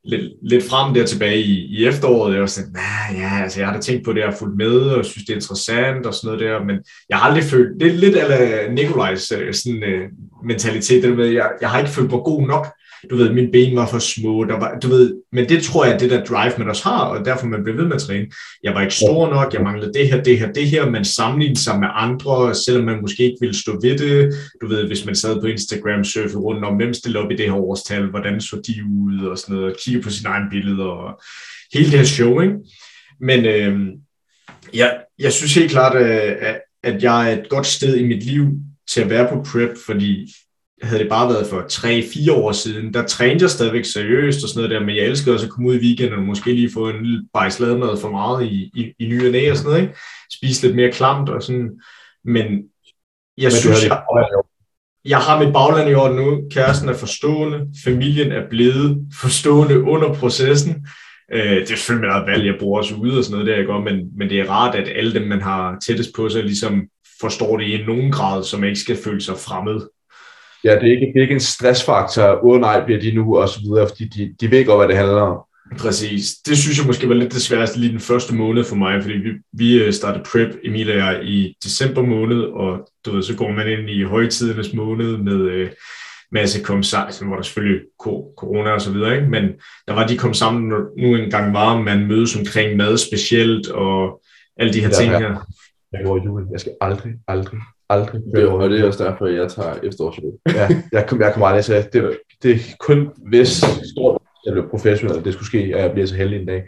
S2: lidt, lidt frem der tilbage i, i efteråret. Jeg var sådan, nah, ja, altså jeg har da tænkt på det, jeg har fulgt med, og synes, det er interessant og sådan noget der, men jeg har aldrig følt, det er lidt af Nikolajs øh, sådan, øh, mentalitet, det med, jeg, jeg har ikke følt mig god nok du ved, mine ben var for små, der var, du ved, men det tror jeg det der drive, man også har, og derfor man bliver ved med at træne. Jeg var ikke stor nok, jeg manglede det her, det her, det her, man sammenlignede sig med andre, selvom man måske ikke ville stå ved det. Du ved, hvis man sad på Instagram, surfede rundt om, hvem stillede op i det her årstal, hvordan så de ud, og sådan noget, og kigge på sine egne billeder, og hele det her show, ikke? Men øh, jeg, jeg synes helt klart, øh, at, at jeg er et godt sted i mit liv til at være på prep, fordi havde det bare været for 3-4 år siden, der trænede jeg stadigvæk seriøst og sådan noget der, men jeg elskede også at komme ud i weekenden og måske lige få en lille bajslademad for meget i, i, i ny og næ og sådan noget, ikke? Spise lidt mere klamt og sådan, men jeg
S1: Men
S2: synes, jeg, jeg har mit bagland i orden nu, kæresten er forstående, familien er blevet forstående under processen, Øh, det er selvfølgelig noget valg, jeg bruger også ude og sådan noget der, jeg gør, men, men det er rart, at alle dem, man har tættest på sig, ligesom forstår det i nogen grad, så man ikke skal føle sig fremmed.
S1: Ja, det er ikke, det er ikke en stressfaktor. Åh oh, nej, bliver de nu, og så videre, fordi de, de ved godt, hvad det handler om.
S2: Præcis. Det synes jeg måske var lidt det sværeste lige den første måned for mig, fordi vi, vi øh, startede prep, Emil og jeg, i december måned, og du ved, så går man ind i højtidernes måned med øh, masse kom sammen, hvor der selvfølgelig corona og så videre, ikke? men der var de kom sammen, nu engang var, man mødes omkring mad specielt, og alle de her ting her.
S1: Jeg går julen. Jeg skal aldrig, aldrig, aldrig
S3: Det, og det er også derfor, jeg tager efterårsferie.
S1: ja, jeg, kom, jeg kommer aldrig til det. Det er kun hvis stort jeg blev professionel, at det skulle ske, at jeg bliver så heldig en dag.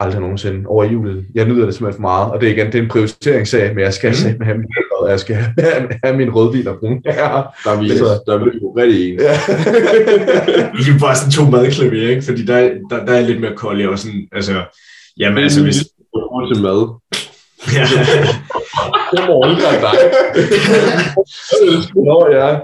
S1: Aldrig nogensinde over julen. Jeg nyder det simpelthen for meget, og det er igen det er en prioriteringssag, men jeg skal mm. have min og jeg skal have, have min rødvin og brun. Ja,
S3: der er vi, så, der er vi jo rigtig en. Ja. <laughs>
S2: I er bare sådan to madklip, ikke? Fordi der, der, der er lidt mere kold og sådan, altså, jamen altså hvis...
S3: til mad.
S2: Ja. <laughs>
S1: det må ikke dig. Nå, ja.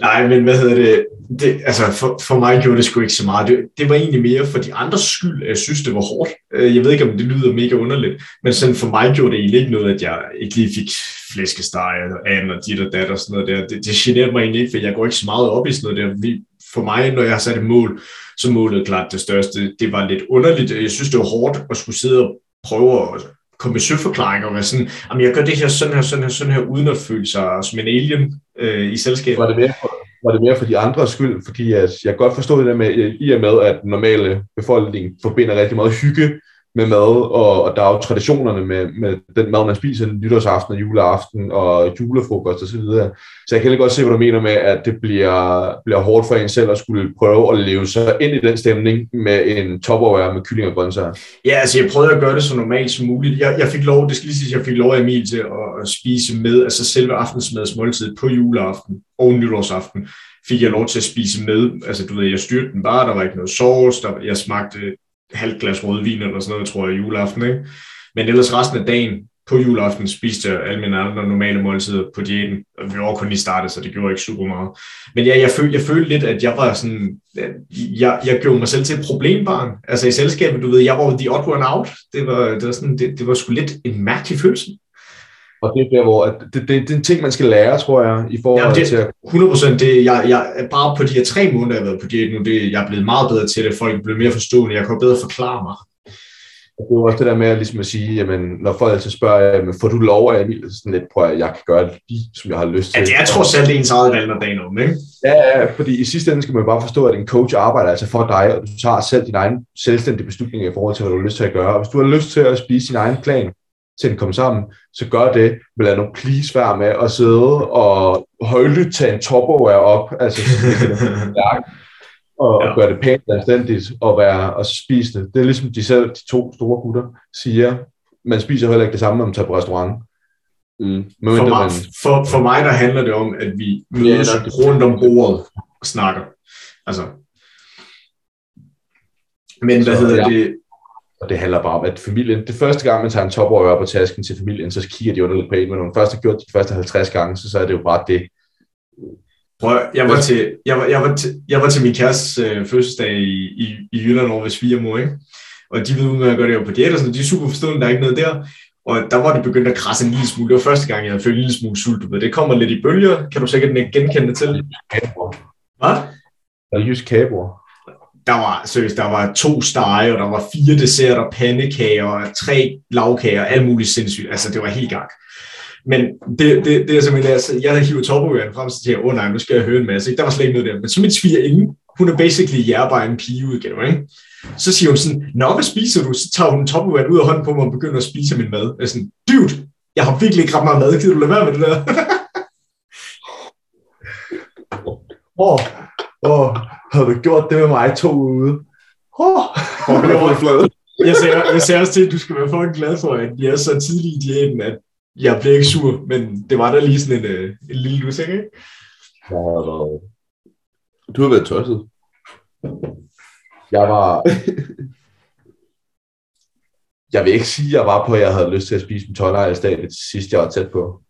S2: Nej, men hvad hedder det? det altså for, for mig gjorde det sgu ikke så meget. Det, det var egentlig mere for de andres skyld, at jeg synes, det var hårdt. Øh, jeg ved ikke, om det lyder mega underligt, men sådan for mig gjorde det egentlig ikke noget, at jeg ikke lige fik flæskesteg og an og dit og dat og sådan noget der. Det, det generede mig egentlig ikke, for jeg går ikke så meget op i sådan noget der. For mig, når jeg har sat et mål, så målet klart det største. Det var lidt underligt. Jeg synes, det var hårdt at skulle sidde og prøve at komme med søforklaringer og være sådan, jamen jeg gør det her sådan her, sådan her, sådan her, uden at føle sig som en alien øh, i selskabet.
S1: Var det mere for, var det mere for de andres skyld, fordi at jeg godt forstod det der med, i og med, at normale befolkning forbinder rigtig meget hygge med mad, og, og der er jo traditionerne med, med den mad, man spiser nytårsaften og juleaften og julefrokost osv. Så, videre. så jeg kan godt se, hvad du mener med, at det bliver, bliver hårdt for en selv at skulle prøve at leve sig ind i den stemning med en topperware med kylling og grøntsager.
S2: Ja, altså jeg prøvede at gøre det så normalt som muligt. Jeg, jeg fik lov, det skal lige sige, jeg fik lov af Emil til at, at spise med, altså selve aftensmadsmåltid på juleaften og nytårsaften fik jeg lov til at spise med. Altså, du ved, jeg styrte den bare, der var ikke noget sauce, der, jeg smagte halvt glas rødvin eller sådan noget, tror jeg, juleaften, ikke? Men ellers resten af dagen, på juleaften spiste jeg alle mine andre normale måltider på diæten. Vi var kun lige startet, så det gjorde ikke super meget. Men ja, jeg, følte, jeg følte lidt, at jeg var sådan, jeg, jeg gjorde mig selv til et problembarn. Altså i selskabet, du ved, jeg var the odd one out. Det var, det var, sådan, det, det var sgu lidt en mærkelig følelse.
S1: Og det er der, hvor at det, det, det, er en ting, man skal lære, tror jeg, i forhold ja,
S2: det,
S1: til at...
S2: 100% det, jeg, jeg, bare på de her tre måneder, jeg har været på diæt nu, det, jeg er blevet meget bedre til det, folk er blevet mere forstående, jeg kan bedre forklare mig.
S1: Og det er også det der med ligesom at sige, jamen, når folk altid spørger, jamen, får du lov af Emil, sådan lidt, prøv at jeg kan gøre det lige, som jeg har lyst til.
S2: Ja, det er trods alt ens eget valg, når dagen om, ikke?
S1: Ja, ja, fordi i sidste ende skal man bare forstå, at en coach arbejder altså for dig, og du tager selv din egen selvstændige beslutning i forhold til, hvad du har lyst til at gøre. Og hvis du har lyst til at spise din egen plan, til den kommer sammen, så gør det. Men lad nu please være med at sidde og højlydt tage en topperware op, altså <laughs> og, ja. og gøre det pænt og anstændigt og, være, og spise det. Det er ligesom de selv, de to store gutter, siger, man spiser heller ikke det samme, når man tager på restaurant.
S2: Mm. Men for, mig, man... for, for mig der handler det om, at vi mødes ja, rundt om bordet og snakker. Altså, men hvad så, hedder ja. det?
S1: Og det handler bare om, at familien, det første gang, man tager en topperware på tasken til familien, så kigger de underligt på en, men når man først har gjort det de første 50 gange, så, så er det jo bare det.
S2: Prøv, jeg var til, jeg var, jeg var til, jeg var til min kærestes øh, fødselsdag i, i, i Jylland over ved svigermor, ikke? Og de ved uden at gøre det jo på diæt, så de er super forstående, der er ikke noget der. Og der var det begyndt at krasse en lille smule. Det var første gang, jeg havde følt en lille smule sult. Men det kommer lidt i bølger. Kan du sikkert ikke genkende det til? Hvad?
S1: Der er jysk kabor
S2: der var, seriøst, der var to stege, og der var fire desserter, pandekager, og tre lavkager, alt muligt sindssygt. Altså, det var helt gang. Men det, det, det er simpelthen, altså, jeg havde hivet topperværen frem til, åh oh, nej, nu skal jeg høre en masse. Der var slet ikke noget der. Men så mit svigerinde, hun er basically jærbar en pigeudgave, ikke? Så siger hun sådan, nå, hvad spiser du? Så tager hun topperværen ud af hånden på mig og begynder at spise min mad. Jeg er sådan, dude, jeg har virkelig ikke ret meget mad, kan du lade være med det der? <laughs>
S1: Åh, oh, åh, oh, havde du gjort det med mig to ude? Oh,
S2: jeg, ser, jeg ser også til, at du skal være fucking glad for, at jeg er så tidlig i diæten, at jeg bliver ikke sur, men det var da lige sådan en, øh, en lille lusing, ikke?
S3: Ja, du har været tosset.
S1: Jeg var... jeg vil ikke sige, at jeg var på, at jeg havde lyst til at spise en tonner i stedet sidst, jeg var tæt på.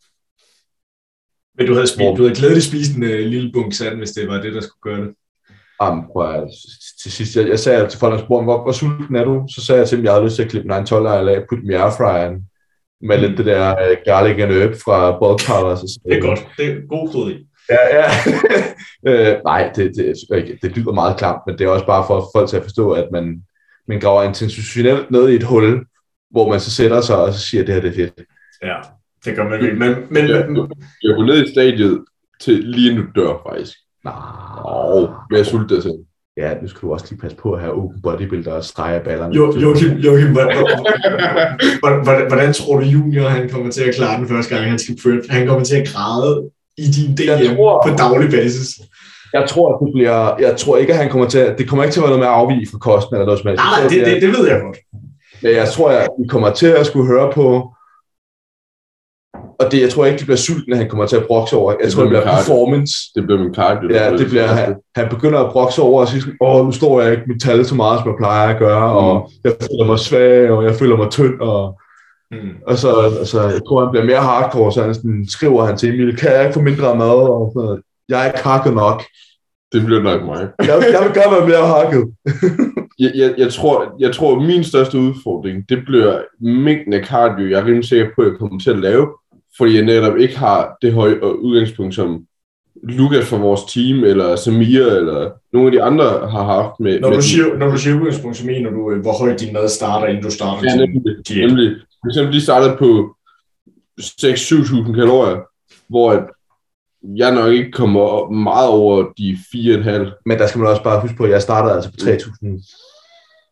S2: Men du havde, spist, du havde glædeligt spist en uh, lille bunk sand, hvis det var det, der skulle gøre det.
S1: Jamen, prøv til sidst, jeg, jeg sagde til folk, der spurgte, hvor, hvor sulten er du? Så sagde jeg til dem, jeg havde lyst til at klippe en 12 af, og putte dem i airfryeren med mm. lidt det der uh, garlic and herb fra Bulk.
S2: Så det er godt. Det er god krydderi.
S1: ja, ja. <laughs> øh, nej, det, det, det, lyder meget klamt, men det er også bare for at folk til at forstå, at man, man graver intentionelt ned i et hul, hvor man så sætter sig og så siger, at det her det er fedt.
S2: Ja, det gør man ikke. Men, men,
S3: Jeg, jeg går ned i stadiet til lige nu dør, faktisk.
S1: Nej,
S3: jeg sulter det selv.
S1: ja, nu skal du også lige passe på at have open bodybuilder og strege ballerne.
S2: jo, Joachim, Joachim hvordan, hvordan, hvordan tror du, Junior han kommer til at klare den første gang, han skal prep? Han kommer til at græde i din DM
S1: Jeg tror-
S2: på daglig basis.
S1: Jeg tror, at det bliver, jeg tror ikke, at han kommer til at, det kommer ikke til at være noget med at afvige fra kosten eller noget som helst.
S2: Nej, det, det, det ved jeg godt.
S1: Men jeg tror, at vi kommer til at skulle høre på, og det, jeg tror ikke, det bliver sulten, at han kommer til at brokse over. Jeg
S3: Det
S1: tror, det
S3: bliver
S1: performance.
S3: Det bliver min cardio.
S1: Ja, det bliver, han, han begynder at brokse over og sige, sådan, åh, nu står jeg ikke mit tal så meget, som jeg plejer at gøre, mm. og jeg føler mig svag, og jeg føler mig tynd, og,
S2: Mm.
S1: og så, altså, jeg tror, han bliver mere hardcore, så han sådan, skriver han til Emil, kan jeg ikke få mindre mad, og sådan noget. Jeg er ikke hakket nok.
S3: Det bliver nok mig.
S1: Jeg, jeg vil gerne være mere hakket.
S3: Jeg, jeg, jeg, tror, jeg tror, min største udfordring, det bliver mængden af cardio, jeg er rimelig sikker på, at jeg kommer til at lave, fordi jeg netop ikke har det høje udgangspunkt, som Lukas fra vores team, eller Samir, eller nogle af de andre har haft med...
S2: Når,
S3: med
S2: du siger, når du siger udgangspunkt, så mener du, øh, hvor højt din mad starter, inden du starter
S3: Ja, nemlig.
S2: diæt.
S3: nemlig. For eksempel, de startede på 6-7.000 kalorier, hvor at jeg nok ikke kommer meget over de 4,5.
S1: Men der skal man også bare huske på, at jeg startede altså på 3.000,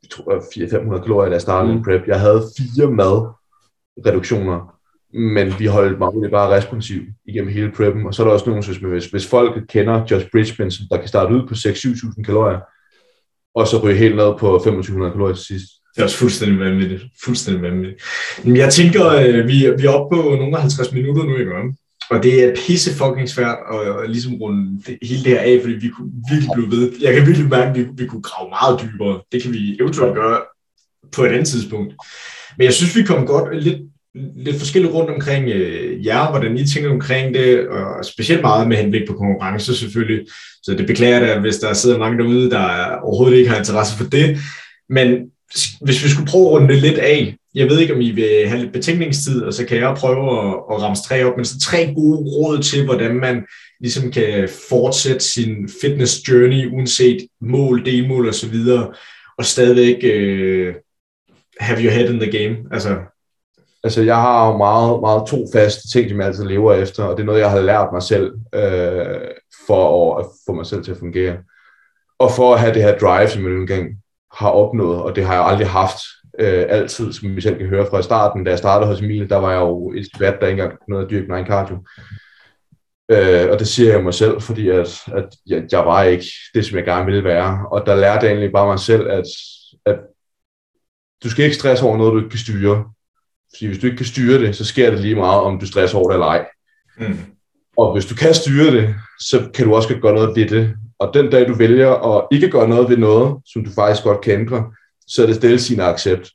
S1: jeg tror, 400-500 kalorier, da jeg startede
S3: mm.
S1: prep. Jeg havde fire madreduktioner, men vi holdt mig egentlig bare responsiv igennem hele preppen. Og så er der også nogen, hvis, hvis, hvis folk kender Josh Bridgman, som der kan starte ud på 6-7.000 kalorier, og så ryge helt ned på 2.500 kalorier til sidst.
S2: Det er også fuldstændig vanvittigt. Fuldstændig vanvittigt. Men jeg tænker, øh, vi, vi er oppe på nogle af 50 minutter nu, ikke? Og det er pisse fucking svært at, at ligesom runde det, hele det her af, fordi vi kunne virkelig blive ved. Jeg kan virkelig mærke, at vi, vi kunne grave meget dybere. Det kan vi eventuelt gøre på et andet tidspunkt. Men jeg synes, vi kom godt lidt, lidt forskelligt rundt omkring øh, jer, hvordan I tænker omkring det, og specielt meget med henblik på konkurrence selvfølgelig. Så det beklager jeg hvis der sidder mange derude, der overhovedet ikke har interesse for det. Men hvis vi skulle prøve at runde det lidt af, jeg ved ikke, om I vil have lidt betænkningstid, og så kan jeg prøve at, at ramse tre op, men så tre gode råd til, hvordan man ligesom kan fortsætte sin fitness journey, uanset mål, delmål og så videre, og stadigvæk øh, have your head in the game. Altså,
S1: Altså, jeg har jo meget, meget to faste ting, som jeg altid lever efter, og det er noget, jeg har lært mig selv, øh, for at få mig selv til at fungere. Og for at have det her drive, som jeg nu engang har opnået, og det har jeg aldrig haft øh, altid, som vi selv kan høre fra starten. Da jeg startede hos Emil, der var jeg jo et vat, der ikke engang nåede at dyrke min egen cardio. Øh, og det siger jeg mig selv, fordi at, at jeg, jeg var ikke det, som jeg gerne ville være. Og der lærte jeg egentlig bare mig selv, at, at du skal ikke stresse over noget, du ikke kan styre. Fordi hvis du ikke kan styre det, så sker det lige meget, om du stresser over det eller ej.
S2: mm.
S1: Og hvis du kan styre det, så kan du også godt gøre noget ved det. Og den dag, du vælger at ikke gøre noget ved noget, som du faktisk godt kan ændre, så er det stille sin accept.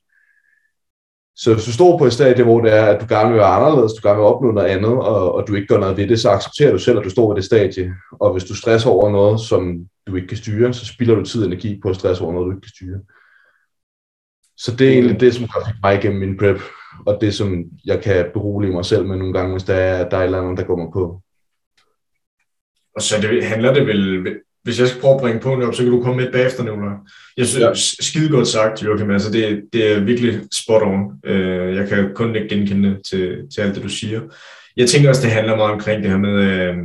S1: Så hvis du står på et stadie, hvor det er, at du gerne vil være anderledes, du gerne vil opnå noget andet, og, og du ikke gør noget ved det, så accepterer du selv, at du står ved det stadie. Og hvis du stresser over noget, som du ikke kan styre, så spilder du tid og energi på at stresse over noget, du ikke kan styre. Så det er egentlig det, som har mig igennem min prep, og det, som jeg kan berolige mig selv med nogle gange, hvis der er, der er et eller andet, der går mig på.
S2: Og så det, handler det vel, hvis jeg skal prøve at bringe på op, så kan du komme med bagefter, Nicolaj. Jeg synes,
S3: Ja.
S2: skide godt sagt, Joachim. Altså, det, det er virkelig spot on. Øh, Jeg kan kun ikke genkende til, til alt det, du siger. Jeg tænker også, det handler meget omkring det her med øh,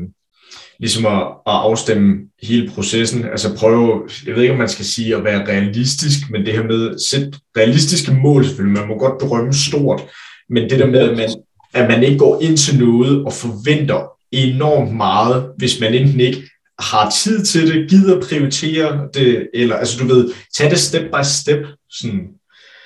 S2: ligesom at, at afstemme hele processen. Altså prøve, jeg ved ikke, om man skal sige at være realistisk, men det her med at sætte realistiske mål selvfølgelig. Man må godt drømme stort, men det der med, at man, at man ikke går ind til noget og forventer enormt meget, hvis man enten ikke har tid til det, gider prioritere det, eller altså du ved, tag det step by step. Sådan.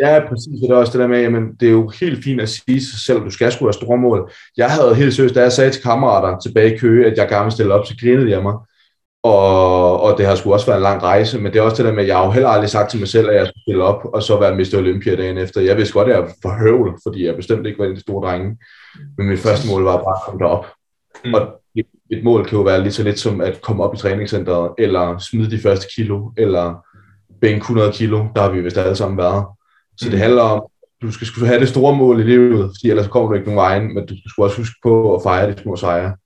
S1: Ja, præcis. Og det er også det der med, jamen, det er jo helt fint at sige sig selv, at du skal sgu have store mål. Jeg havde helt seriøst, da jeg sagde til kammerater tilbage i Køge, at jeg gerne ville stille op, så grinede jeg mig. Og, og det har sgu også været en lang rejse, men det er også det der med, at jeg har jo heller aldrig sagt til mig selv, at jeg skulle stille op, og så være Mr. Olympia dagen efter. Jeg vidste godt, at jeg var for høvl, fordi jeg bestemt ikke var en af de store drenge. Men mit første mål var bare at komme derop.
S2: Mm.
S1: Og et, et mål kan jo være lige så lidt som at komme op i træningscenteret, eller smide de første kilo, eller bænke 100 kilo. Der har vi vist alle sammen været. Så
S2: Mm.
S1: det handler om, du skal skulle have det store mål i livet, fordi ellers kommer du ikke nogen vejen, men du skal også huske på at fejre de små sejre.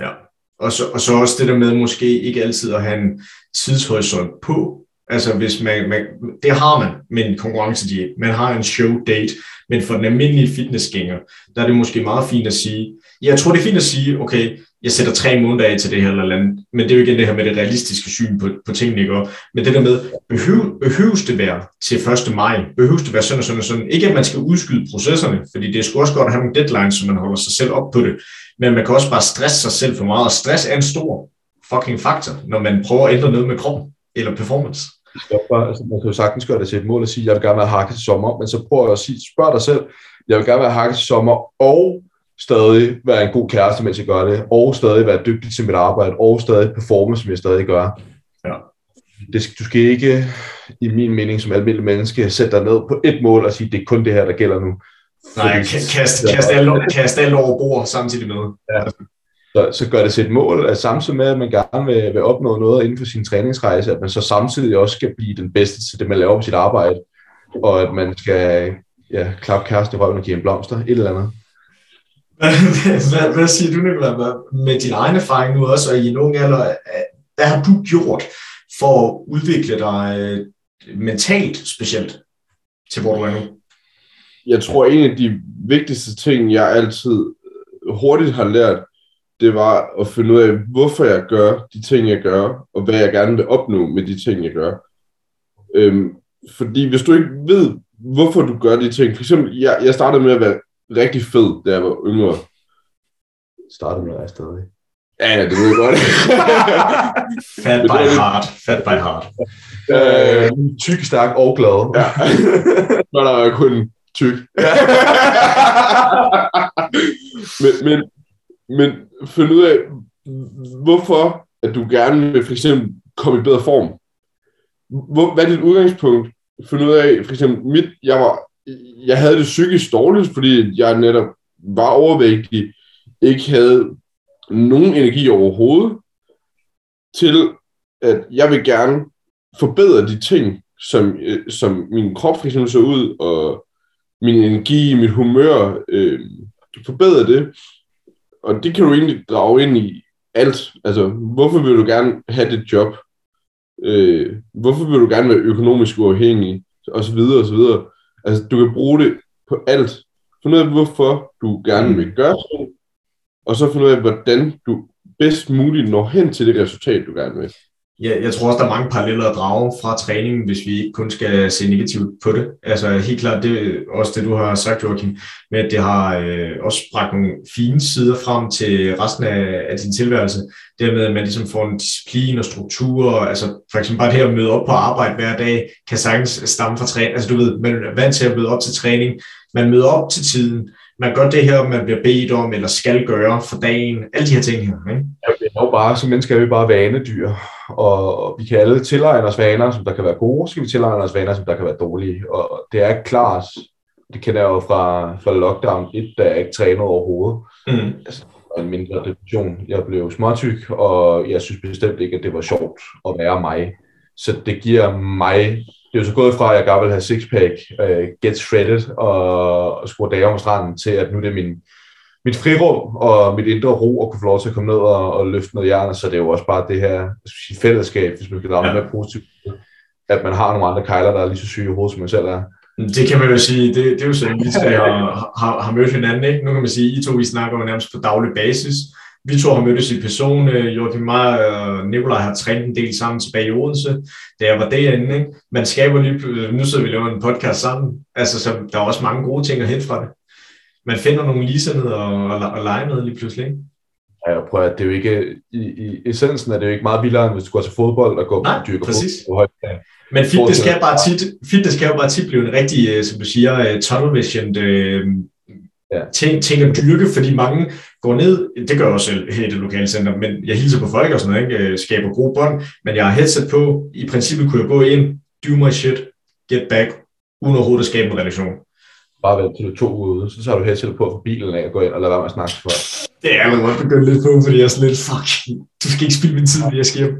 S2: Ja, Og så, og så også det der med måske ikke altid at have en tidshorisont på. Altså hvis man, man det har man med en konkurrencediæt. Man har en show date, men for den almindelige fitnessgænger, der er det måske meget fint at sige, jeg tror det er fint at sige, okay, jeg sætter tre måneder af til det her eller andet, men det er jo igen det her med det realistiske syn på, på tingene, ikke? Men det der med, behøv, behøves det være til 1. maj? Behøves det være sådan og sådan og sådan? Ikke at man skal udskyde processerne, fordi det er sgu også godt at have nogle deadlines, så man holder sig selv op på det, men man kan også bare stresse sig selv for meget, og stress er en stor fucking faktor, når man prøver at ændre noget med kroppen eller performance.
S1: Altså, man kan jo sagtens gøre det til et mål at sige, jeg vil gerne være hakket til sommer, men så prøv at sige, spørg dig selv, jeg vil gerne være hakket til sommer, og stadig være en god kæreste, mens jeg gør det, og stadig være dygtig til mit arbejde, og stadig performe, som jeg stadig gør.
S2: Ja.
S1: Det, du skal ikke, i min mening som almindelig menneske, sætte dig ned på et mål og sige, det er kun det her, der gælder nu.
S2: Nej, kast, kast, alle, kast alle over bord samtidig med.
S1: Ja. Så, så gør det til et mål, at samtidig med, at man gerne vil, vil opnå noget inden for sin træningsrejse, at man så samtidig også skal blive den bedste til det, man laver på sit arbejde, og at man skal ja, klappe kæreste i røven og give en blomster, et eller andet
S2: hvad, hvad siger du, Nicolai, med din egen erfaring nu også, og i en ung alder, hvad har du gjort for at udvikle dig øh, mentalt specielt til hvor du er nu?
S3: Jeg tror, en af de vigtigste ting, jeg altid øh, hurtigt har lært, det var at finde ud af, hvorfor jeg gør de ting, jeg gør, og hvad jeg gerne vil opnå med de ting, jeg gør. Øhm, fordi hvis du ikke ved, hvorfor du gør de ting, for eksempel, jeg, jeg startede med at være rigtig fed, da jeg var yngre.
S1: Startede med dig stadig.
S3: Ja, ja, det ved jeg godt. <laughs>
S2: Fat by heart. Fat by heart.
S1: Øh, tyk, stærk og glad.
S3: Ja. <laughs> Når der er kun tyk. <laughs> men, men, men find ud af, hvorfor at du gerne vil for eksempel komme i bedre form. Hvor, hvad er dit udgangspunkt? Find ud af, for eksempel, mit, jeg, var, jeg havde det psykisk dårligt, fordi jeg netop var overvægtig, ikke havde nogen energi overhovedet, til at jeg vil gerne forbedre de ting, som, øh, som min krop for eksempel så ud, og min energi, mit humør, øh, forbedre det. Og det kan du egentlig drage ind i alt. Altså, hvorfor vil du gerne have det job? Øh, hvorfor vil du gerne være økonomisk uafhængig? Og så videre, og så videre. Altså, du kan bruge det på alt. Find ud af, hvorfor du gerne vil gøre sådan, og så finde ud af, hvordan du bedst muligt når hen til det resultat, du gerne vil.
S2: Ja, jeg tror også, der er mange paralleller at drage fra træningen, hvis vi ikke kun skal se negativt på det. Altså helt klart, det er også det, du har sagt, Joachim, med at det har øh, også bragt nogle fine sider frem til resten af, af din tilværelse. Dermed, at man ligesom får en disciplin og struktur. Altså for eksempel bare det her at møde op på arbejde hver dag, kan sagtens stamme fra træning. Altså du ved, man er vant til at møde op til træning. Man møder op til tiden man gør det her, man bliver bedt om, eller skal gøre for dagen, alle de her ting her. Ikke?
S1: Ja, det er jo bare, som mennesker er vi bare vanedyr, og vi kan alle tilegne os vaner, som der kan være gode, så vi tilegne os vaner, som der kan være dårlige, og det er klart, det kender jeg jo fra, fra lockdown 1, da jeg ikke trænede overhovedet. Mm. Altså, en mindre depression. Jeg blev småtyk, og jeg synes bestemt ikke, at det var sjovt at være mig. Så det giver mig det er jo så gået fra, at jeg gerne vil have sixpack, uh, get shredded og, og score dage om stranden, til at nu det er min, mit frirum og mit indre ro at kunne få lov til at komme ned og, og løfte noget jern, så det er jo også bare det her fællesskab, hvis man skal drage ja. mere positivt, at man har nogle andre kejler, der er lige så syge i hovedet, som man selv er.
S2: Det kan man jo sige, det, det er jo sådan, vi tre har, har, har mødt hinanden, ikke? Nu kan man sige, I to, vi snakker jo nærmest på daglig basis, vi to har mødtes i person. Øh, Joachim mig og Nikolaj har trænet en del sammen tilbage i Odense, da jeg var derinde. Ikke? Man skaber lige, nu sidder vi og laver en podcast sammen. Altså, så der er også mange gode ting at hente fra det. Man finder nogle ligesandede og, og, og lege med lige pludselig. Ikke?
S1: Ja, prøver, at det er jo ikke, i, i essensen er det jo ikke meget vildere, end hvis du går til fodbold og går
S2: Nej, dyrker præcis. fodbold. Men fitness kan, bare tit, fitness kan jo bare tit blive en rigtig, øh, som du siger, uh, tunnel vision uh, ja. ting, ting at dyrke, fordi mange går ned, det gør jeg også her i det lokale center, men jeg hilser på folk og sådan noget, ikke? Øh, skaber gode bånd, men jeg har headset på, i princippet kunne jeg gå ind, do my shit, get back, uden overhovedet at skabe en relation.
S1: Bare vent til du to ude, så tager du headset på for bilen af og går ind og lader være med at snakke for
S2: Det er jeg godt begyndt lidt på, fordi jeg er sådan lidt, fuck, du skal ikke spille min tid, jeg skal hjem.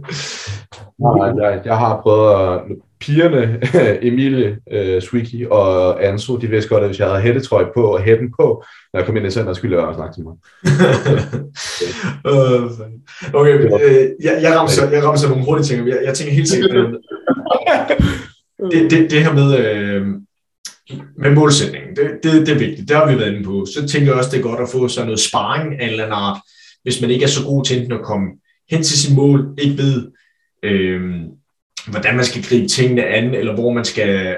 S1: Nej, jeg, jeg har prøvet at... Pigerne, <laughs> Emilie, uh, Swicky og Anso, de vidste godt, at hvis jeg havde hættetrøje på og hætten på, når jeg kom ind i center, skulle jeg også snakke til mig. <laughs>
S2: Øh, okay, øh, jeg, jeg, ramser, jeg ramser nogle hurtige ting. Jeg, jeg tænker helt sikkert, øh, <laughs> det, det, det her med, øh, med målsætningen, det, det, det er vigtigt. Det har vi været inde på. Så tænker jeg også, det er godt at få sådan noget sparring af en eller anden art, hvis man ikke er så god til enten at komme hen til sin mål, ikke ved, øh, hvordan man skal gribe tingene an, eller hvor man skal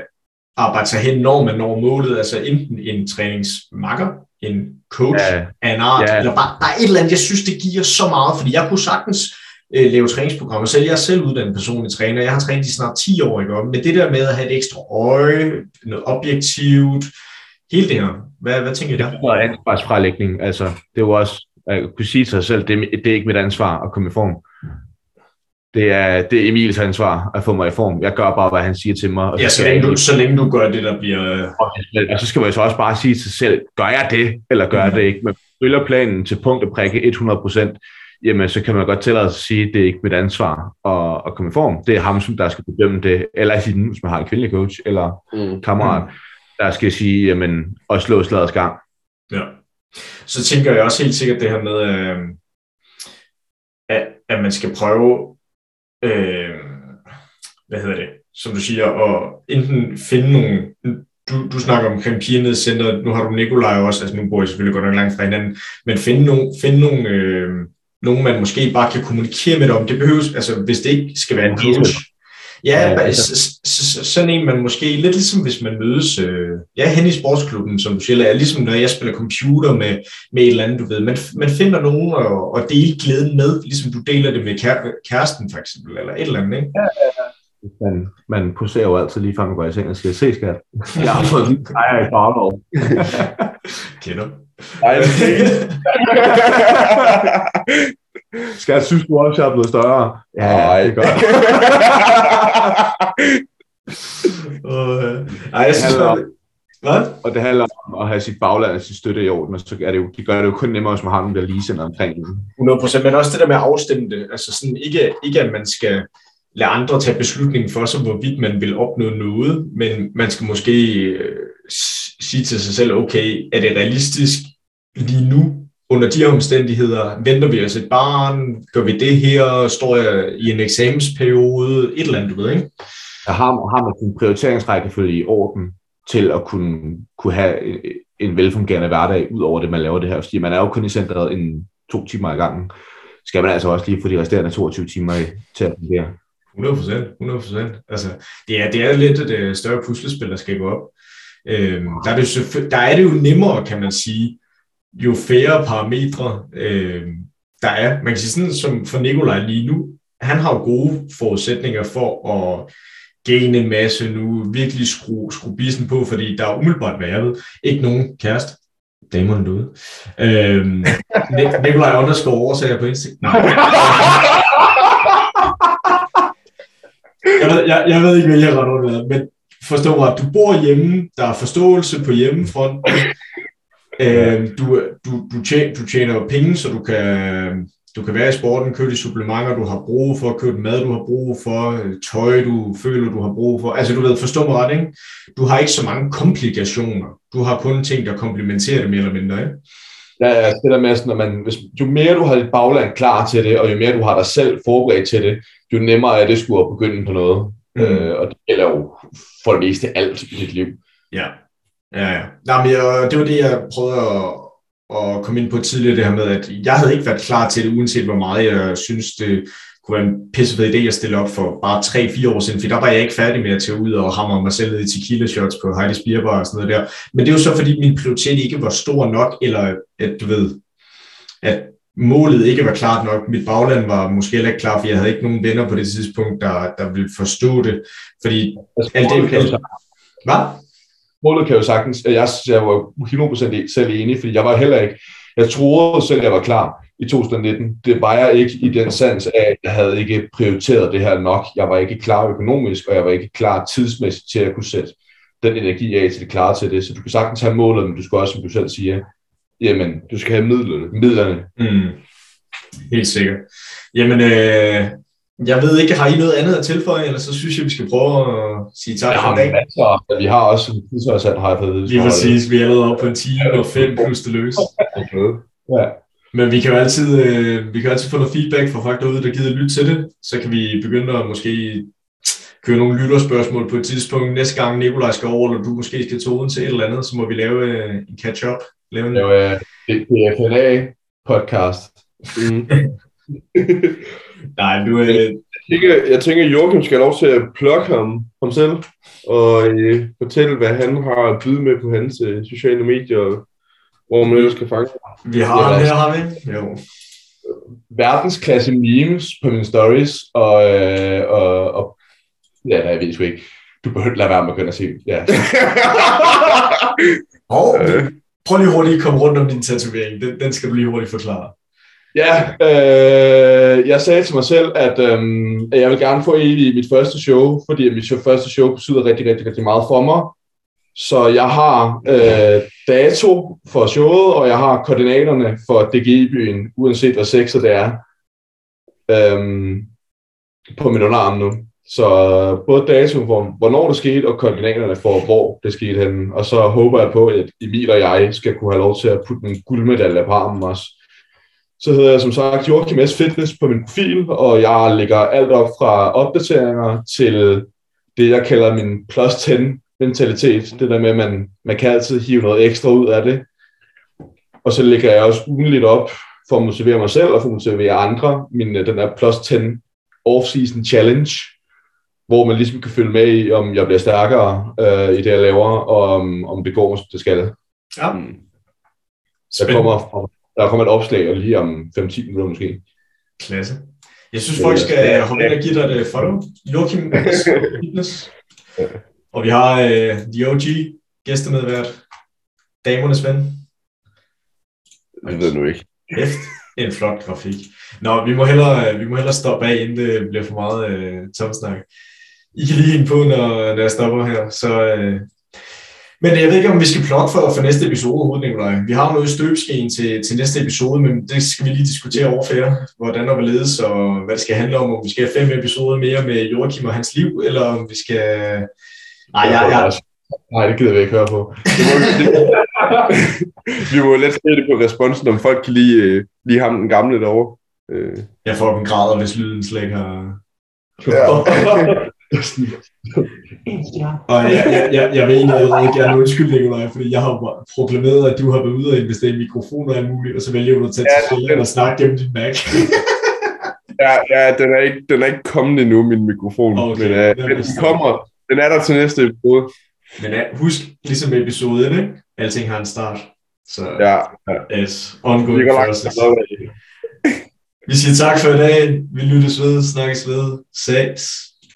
S2: arbejde sig hen, når man når målet. Altså enten en træningsmakker, en coach
S1: Ja.
S2: af en art,
S1: Ja.
S2: eller bare, der er et eller andet, jeg synes, det giver så meget, fordi jeg kunne sagtens øh, lave træningsprogrammer selv. Jeg er selv uddannet personlig træner. Jeg har trænet i snart 10 år, ikke? Men det der med at have et ekstra øje, noget objektivt, hele det her, hvad, hvad tænker I der?
S1: Og ansvarsfralægning, altså, det er jo også, at kunne sige til sig selv, det, er- det er ikke mit ansvar at komme i form. Det er, det er Emils ansvar at få mig i form. Jeg gør bare, hvad han siger til mig. Og
S2: Ja, så længe, du, så længe du gør det, der bliver... øh,
S1: Og så skal man jo så også bare sige til sig selv, gør jeg det, eller gør jeg det ikke? Men følger planen til punkt og prikke 100%, jamen så kan man godt tillade sig at sige, at det er ikke mit ansvar at, at komme i form. Det er ham, som der skal bedømme det, eller hende, hvis man har en kvindelig coach, eller
S3: Mm.
S1: kammerat, der skal sige, jamen, og slå slagets gang.
S2: Ja. Så tænker jeg også helt sikkert det her med, øh, at, at man skal prøve, øh, hvad hedder det, som du siger, at enten finde nogle, du, du snakker omkring pigerne i centret, nu har du Nikolaj også, altså nu bor I selvfølgelig godt nok langt fra hinanden, men finde nogle, finde nogle, øh, nogle man måske bare kan kommunikere med dig om. Det behøves, altså hvis det ikke skal være en coach. Ja,
S1: Ja,
S2: ja
S1: altså-
S2: sådan en man måske, lidt ligesom hvis man mødes, øh, ja, hen i sportsklubben, som du siger, er ligesom når jeg spiller computer med, med et eller andet, du ved. Man, man finder nogen at, at dele glæden med, ligesom du deler det med kær, kæresten for eksempel, eller et eller andet, ikke?
S1: Man, man poserer jo altid lige før man går i seng og siger, se skat, <laughs> jeg har fået en ejer i bagmål.
S2: Kender.
S3: Ej, det <laughs> ikke.
S1: Skat, synes du også, jeg er blevet større? Ja,
S3: Ej.
S1: det er godt. <laughs>
S2: Og, øh, Ej, jeg synes,
S1: Det
S2: hvad?
S1: Og det handler om at have sit bagland og sit støtte i orden, og så er det jo, de gør det jo kun nemmere, hvis man har nogen, der lige sender omkring en.
S2: 100%, men også det der med at afstemme det. Altså sådan, ikke, ikke at man skal lade andre tage beslutningen for sig, hvorvidt man vil opnå noget, men man skal måske øh, sige til sig selv, okay, er det realistisk lige nu, under de omstændigheder, venter vi os et barn, gør vi det her, står jeg i en eksamensperiode, et eller andet, du ved, ikke?
S1: Der har, har man sin prioriteringsrækkefølge i orden til at kunne, kunne have en, en velfungerende hverdag, ud over det, man laver det her. Fordi man er jo kun i centret en to timer i gangen. Skal man altså også lige få de resterende 22 timer i, til at fungere.
S2: 100 procent, 100 procent. Altså, det er, det er lidt et øh, større puslespil, der skal gå op. Øhm, der, er det der er det jo nemmere, kan man sige, jo færre parametre, øh, der er. Man kan sige sådan, som for Nikolaj lige nu, han har jo gode forudsætninger for at gene en masse nu, virkelig skrue, skrue bisen på, fordi der er umiddelbart, været ikke nogen kæreste. Damerne derude. Øhm, Nikolaj underskår oversager på Instagram. Nej. jeg, ved, jeg, jeg ved ikke, hvad jeg har rundt med, men forstå mig, du bor hjemme, der er forståelse på hjemmefront, øh, du, du, du, tjener, du tjener jo penge, så du kan, du kan være i sporten, købe de supplementer, du har brug for, købe mad, du har brug for, øh, tøj, du føler, du har brug for. Altså, du ved, forstå mig ret, ikke? Du har ikke så mange komplikationer. Du har kun ting, der komplementerer det mere eller mindre, ikke?
S1: Ja, ja, det der med, sådan, når man, hvis, jo mere du har dit bagland klar til det, og jo mere du har dig selv forberedt til det, jo nemmere er det skulle at begynde på noget.
S2: Mm.
S1: Øh, og det gælder jo for det meste alt i dit liv.
S2: Ja, ja, ja. Nej, men jeg, det var det, jeg prøvede at, at komme ind på tidligere, det her med, at jeg havde ikke været klar til det, uanset hvor meget jeg synes, det kunne være en pissefed idé at stille op for bare 3-4 år siden, for der var jeg ikke færdig med at tage ud og hamre mig selv ned i tequila shots på Heidi's Beer Bar og sådan noget der. Men det er jo så, fordi min prioritet ikke var stor nok, eller at du ved, at målet ikke var klart nok. Mit bagland var måske heller ikke klar, for jeg havde ikke nogen venner på det tidspunkt, der, der ville forstå det. Fordi alt det, alt, hvad?
S1: Målet kan jo sagtens, og jeg, jeg var 100% e- selv enig, fordi jeg var heller ikke, jeg troede selv, jeg var klar i 2019. Det var jeg ikke i den sans af, at jeg havde ikke prioriteret det her nok. Jeg var ikke klar økonomisk, og jeg var ikke klar tidsmæssigt til at kunne sætte den energi af til det klare til det. Så du kan sagtens have målet, men du skal også, som du selv siger, jamen, du skal have midlerne. midlerne.
S2: Mm. Helt sikkert. Jamen, øh, jeg ved ikke, har I noget andet at tilføje, eller så synes jeg, vi skal prøve at sige tak
S1: Jeg
S2: for i dag.
S1: masser, vi har også en tidsårsat, har jeg fået.
S2: Lige præcis, vi er allerede oppe på en time og fem plus det løs.
S1: Ja.
S2: Men vi kan jo altid, øh, vi kan altid få noget feedback fra folk derude, der gider lytte til det. Så kan vi begynde at måske køre nogle lytterspørgsmål på et tidspunkt. Næste gang Nikolaj skal over, eller du måske skal tage uden til et eller andet, så må vi lave øh, en catch-up. Lave en...
S1: Det er jo øh, DFNA-podcast.
S3: Mm. <laughs>
S2: Nej, du, øh,
S3: Jeg tænker, jeg tænker, at Joachim skal have lov til at plukke ham, ham selv, og øh, fortælle, hvad han har at byde med på hans øh, sociale medier, hvor man ellers kan fange ham.
S2: vi har ham her, har vi? Jo.
S1: verdensklasse memes på mine stories, og, øh, og, og ja, nej, jeg ved sgu ikke. Du behøver lade være med at begynde at se. Ja. <laughs>
S2: Og prøv lige hurtigt at komme rundt om din tatovering. Den, den skal du lige hurtigt forklare.
S1: Ja, øh, jeg sagde til mig selv, at, øh, at jeg vil gerne få en i mit første show, fordi mit første show betyder rigtig, rigtig, rigtig meget for mig. Så jeg har øh, dato for showet, og jeg har koordinaterne for DGI-byen, uanset hvad sexet det er, øh, på min underarm nu. Så både dato for, hvornår det skete, og koordinaterne for, hvor det skete henne. Og så håber jeg på, at Emil og jeg skal kunne have lov til at putte en guldmedalje på armen også. Så hedder jeg som sagt Joachim S. Fitness på min profil, og jeg lægger alt op fra opdateringer til det, jeg kalder min plus 10 mentalitet. Det der med, at man, man kan altid hive noget ekstra ud af det. Og så lægger jeg også ugenligt op for at motivere mig selv og for at motivere andre. Min, øh, den der plus 10 off-season challenge, hvor man ligesom kan følge med i, om jeg bliver stærkere øh, i det, jeg laver, og om, om det går, som det skal.
S2: Ja.
S1: Der kommer, der kommer et opslag lige om 5-10 minutter måske.
S2: Klasse. Jeg synes, folk skal hoppe ind og give dig et follow. Joachim. <laughs> Fitness. Og vi har øh, The OG, gæstemedvært, damernes ven.
S3: Jeg ved nu ikke.
S2: Kæft, en flot grafik. Nå, vi må hellere, vi må hellere stoppe af, inden det bliver for meget øh, tomsnak. I kan lige hænge på, når, når jeg stopper her. Så, øh, men jeg ved ikke, om vi skal plukke for, for næste episode overhovedet, Nikolaj. Vi har noget i støbeskeen til, til næste episode, men det skal vi lige diskutere over for jer. Hvordan og hvorledes, og hvad det skal handle om. Om vi skal have fem episoder mere med Joachim og hans liv, eller om vi skal... Nej, jeg, jeg,
S1: Nej, det gider vi ikke høre på. <laughs>
S3: Vi må let se det på responsen, om folk kan lide, øh, lide ham den gamle derovre. Øh.
S2: jeg får en grader, hvis lyden slet ikke har...
S3: Ja. <laughs>
S2: Og jeg, jeg, jeg, jeg vil egentlig allerede gerne undskylde, Nikolaj, fordi jeg har proklameret, at du har været ude og investere i mikrofoner og muligt, og så vælger du at tage
S3: Ja,
S2: til Sjælland og snakke gennem din Mac. <laughs>
S3: Ja, ja den, er ikke, den er ikke kommet endnu, min mikrofon.
S2: Okay,
S3: men øh, den kommer. Den er der til næste episode.
S2: Men ja, husk, ligesom episoden, ikke? alting har en start. Så
S3: Ja, ja.
S2: yes,
S3: Vi
S2: ongoing process. Vi siger tak for i dag. Vi lyttes ved, snakkes ved. Sex.